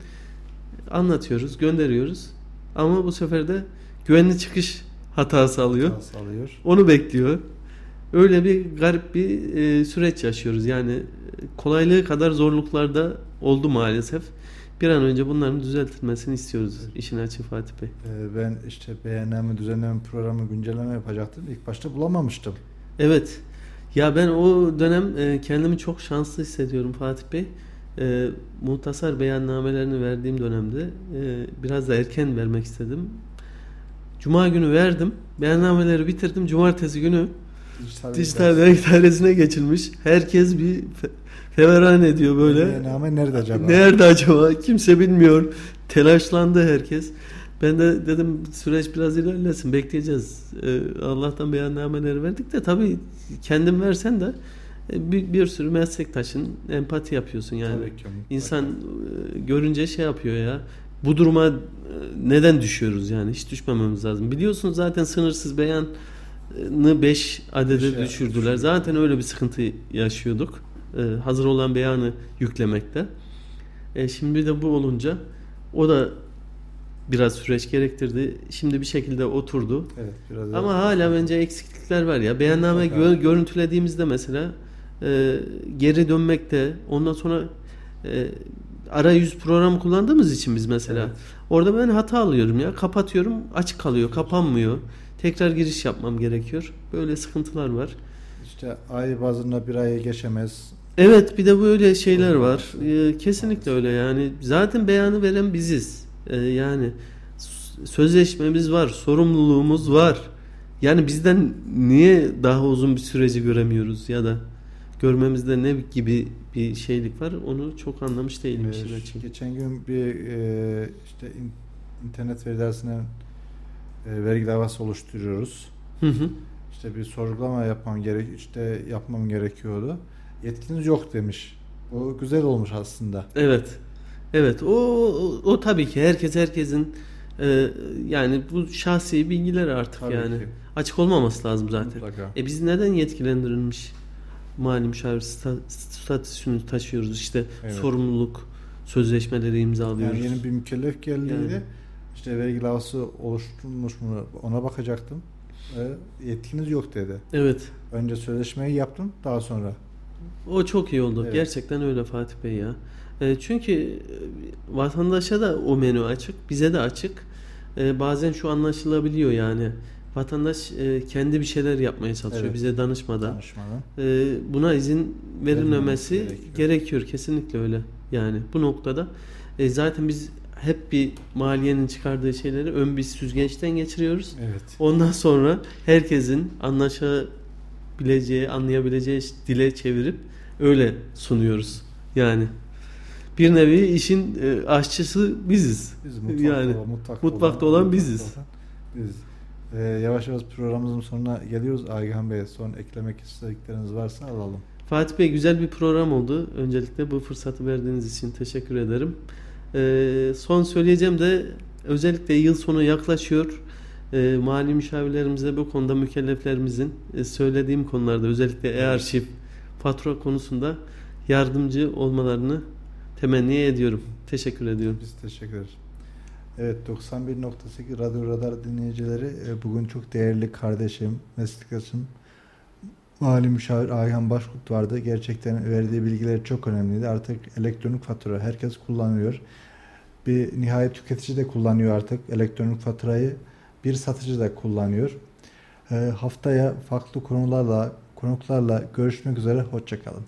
Anlatıyoruz, gönderiyoruz. Ama bu sefer de güvenli çıkış hatası alıyor. Hatası alıyor. Onu bekliyor. Öyle bir garip bir e, süreç yaşıyoruz. Yani e, kolaylığı kadar zorluklar da oldu maalesef. Bir an önce bunların düzeltilmesini istiyoruz işin açığı Fatih Bey. Ee, ben işte beğenme, düzenleme programı güncelleme yapacaktım. İlk başta bulamamıştım. Evet. Ya ben o dönem e, kendimi çok şanslı hissediyorum Fatih Bey. E, muhtasar beyannamelerini verdiğim dönemde e, biraz da erken vermek istedim. Cuma günü verdim. Beyannameleri bitirdim. Cumartesi günü Dijital, dijital vergi dairesine geçilmiş. Herkes bir fe- feveran ediyor böyle. Beğenme nerede acaba? Nerede acaba? Kimse bilmiyor. Telaşlandı herkes. Ben de dedim süreç biraz ilerlesin. Bekleyeceğiz. Ee, Allah'tan beyannameleri verdik de tabii kendin versen de e, bir, bir sürü meslektaşın empati yapıyorsun yani. Tabii ki. İnsan e, görünce şey yapıyor ya. Bu duruma e, neden düşüyoruz yani? Hiç düşmememiz lazım. Biliyorsunuz zaten sınırsız beyanı 5 adede Beşe düşürdüler. düşürdüler. Zaten öyle bir sıkıntı yaşıyorduk. E, hazır olan beyanı yüklemekte. E, şimdi de bu olunca o da biraz süreç gerektirdi. Şimdi bir şekilde oturdu. Evet, biraz Ama daha- hala bence eksiklikler var ya. Beyanname gö- görüntülediğimizde mesela e, geri dönmekte ondan sonra e, arayüz programı kullandığımız için biz mesela Evet. orada ben hata alıyorum ya. Kapatıyorum açık kalıyor kapanmıyor. Tekrar giriş yapmam gerekiyor. Böyle sıkıntılar var. İşte ay bazında bir aya geçemez. Evet bir de böyle şeyler var. Ee, kesinlikle öyle yani. Zaten beyanı veren biziz. Ee, yani sözleşmemiz var, sorumluluğumuz var. Yani bizden niye daha uzun bir süreci göremiyoruz ya da görmemizde ne gibi bir şeylik var onu çok anlamış değilim Ee, işin geçen gün bir e, işte in- internet veri dersinden e, vergi davası oluşturuyoruz. Hı hı. İşte bir sorgulama yapmam gerek işte yapmam gerekiyordu. Yetkiniz yok demiş. Bu güzel olmuş aslında. Evet. Evet o, o, o tabii ki herkes herkesin e, yani bu şahsi bilgiler artık Tabii yani. ki. Açık olmaması lazım zaten. Mutlaka. E biz neden yetkilendirilmiş mali müşavir sta- statüsünü taşıyoruz işte Evet. sorumluluk sözleşmeleri imzalıyoruz. Yani yeni bir mükellef geldiğinde Yani. İşte vergi davası oluşturmuş mu ona bakacaktım. E, yetkiniz yok dedi. Evet. Önce sözleşmeyi yaptım daha sonra. O çok iyi oldu. Evet. Gerçekten öyle Fatih Bey ya. E, çünkü e, vatandaşa da o menü açık, bize de açık. E, bazen şu anlaşılabiliyor yani. Vatandaş e, kendi bir şeyler yapmaya çalışıyor Evet. bize danışmadan. Danışmadan. E, buna izin Verilmemesi gerekiyor. gerekiyor. Kesinlikle öyle. Yani bu noktada e, zaten biz hep bir maliyenin çıkardığı şeyleri ön bir süzgeçten geçiriyoruz. Evet. Ondan sonra herkesin anlaşabileceği, anlayabileceği dile çevirip öyle sunuyoruz. Yani bir nevi işin e, aşçısı biziz. Biz mutfakta, yani olan, mutfakta, mutfakta olan biziz. olan Biz. Ee, yavaş yavaş programımızın sonuna geliyoruz. Ayhan Bey son eklemek istedikleriniz varsa alalım. Fatih Bey güzel bir program oldu. Öncelikle bu fırsatı verdiğiniz için teşekkür ederim. Ee, son söyleyeceğim de özellikle yıl sonu yaklaşıyor. Ee, mali müşavirlerimize bu konuda mükelleflerimizin e, söylediğim konularda özellikle e-arşiv, fatura konusunda yardımcı olmalarını temenni ediyorum. Teşekkür ediyorum. Biz teşekkür ederiz. Evet 91.8 Radyo Radar dinleyicileri e, bugün çok değerli kardeşim, meslektaşım Mali müşavir Ayhan Başkurt vardı. Gerçekten verdiği bilgiler çok önemliydi. Artık elektronik fatura herkes kullanıyor. Bir nihayet tüketici de kullanıyor artık elektronik faturayı. Bir satıcı da kullanıyor. E, haftaya farklı konularla, konuklarla görüşmek üzere. Hoşçakalın.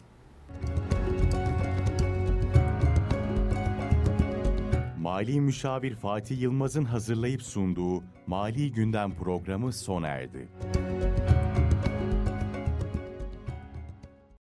Mali Müşavir Fatih Yılmaz'ın hazırlayıp sunduğu Mali Gündem programı sona erdi.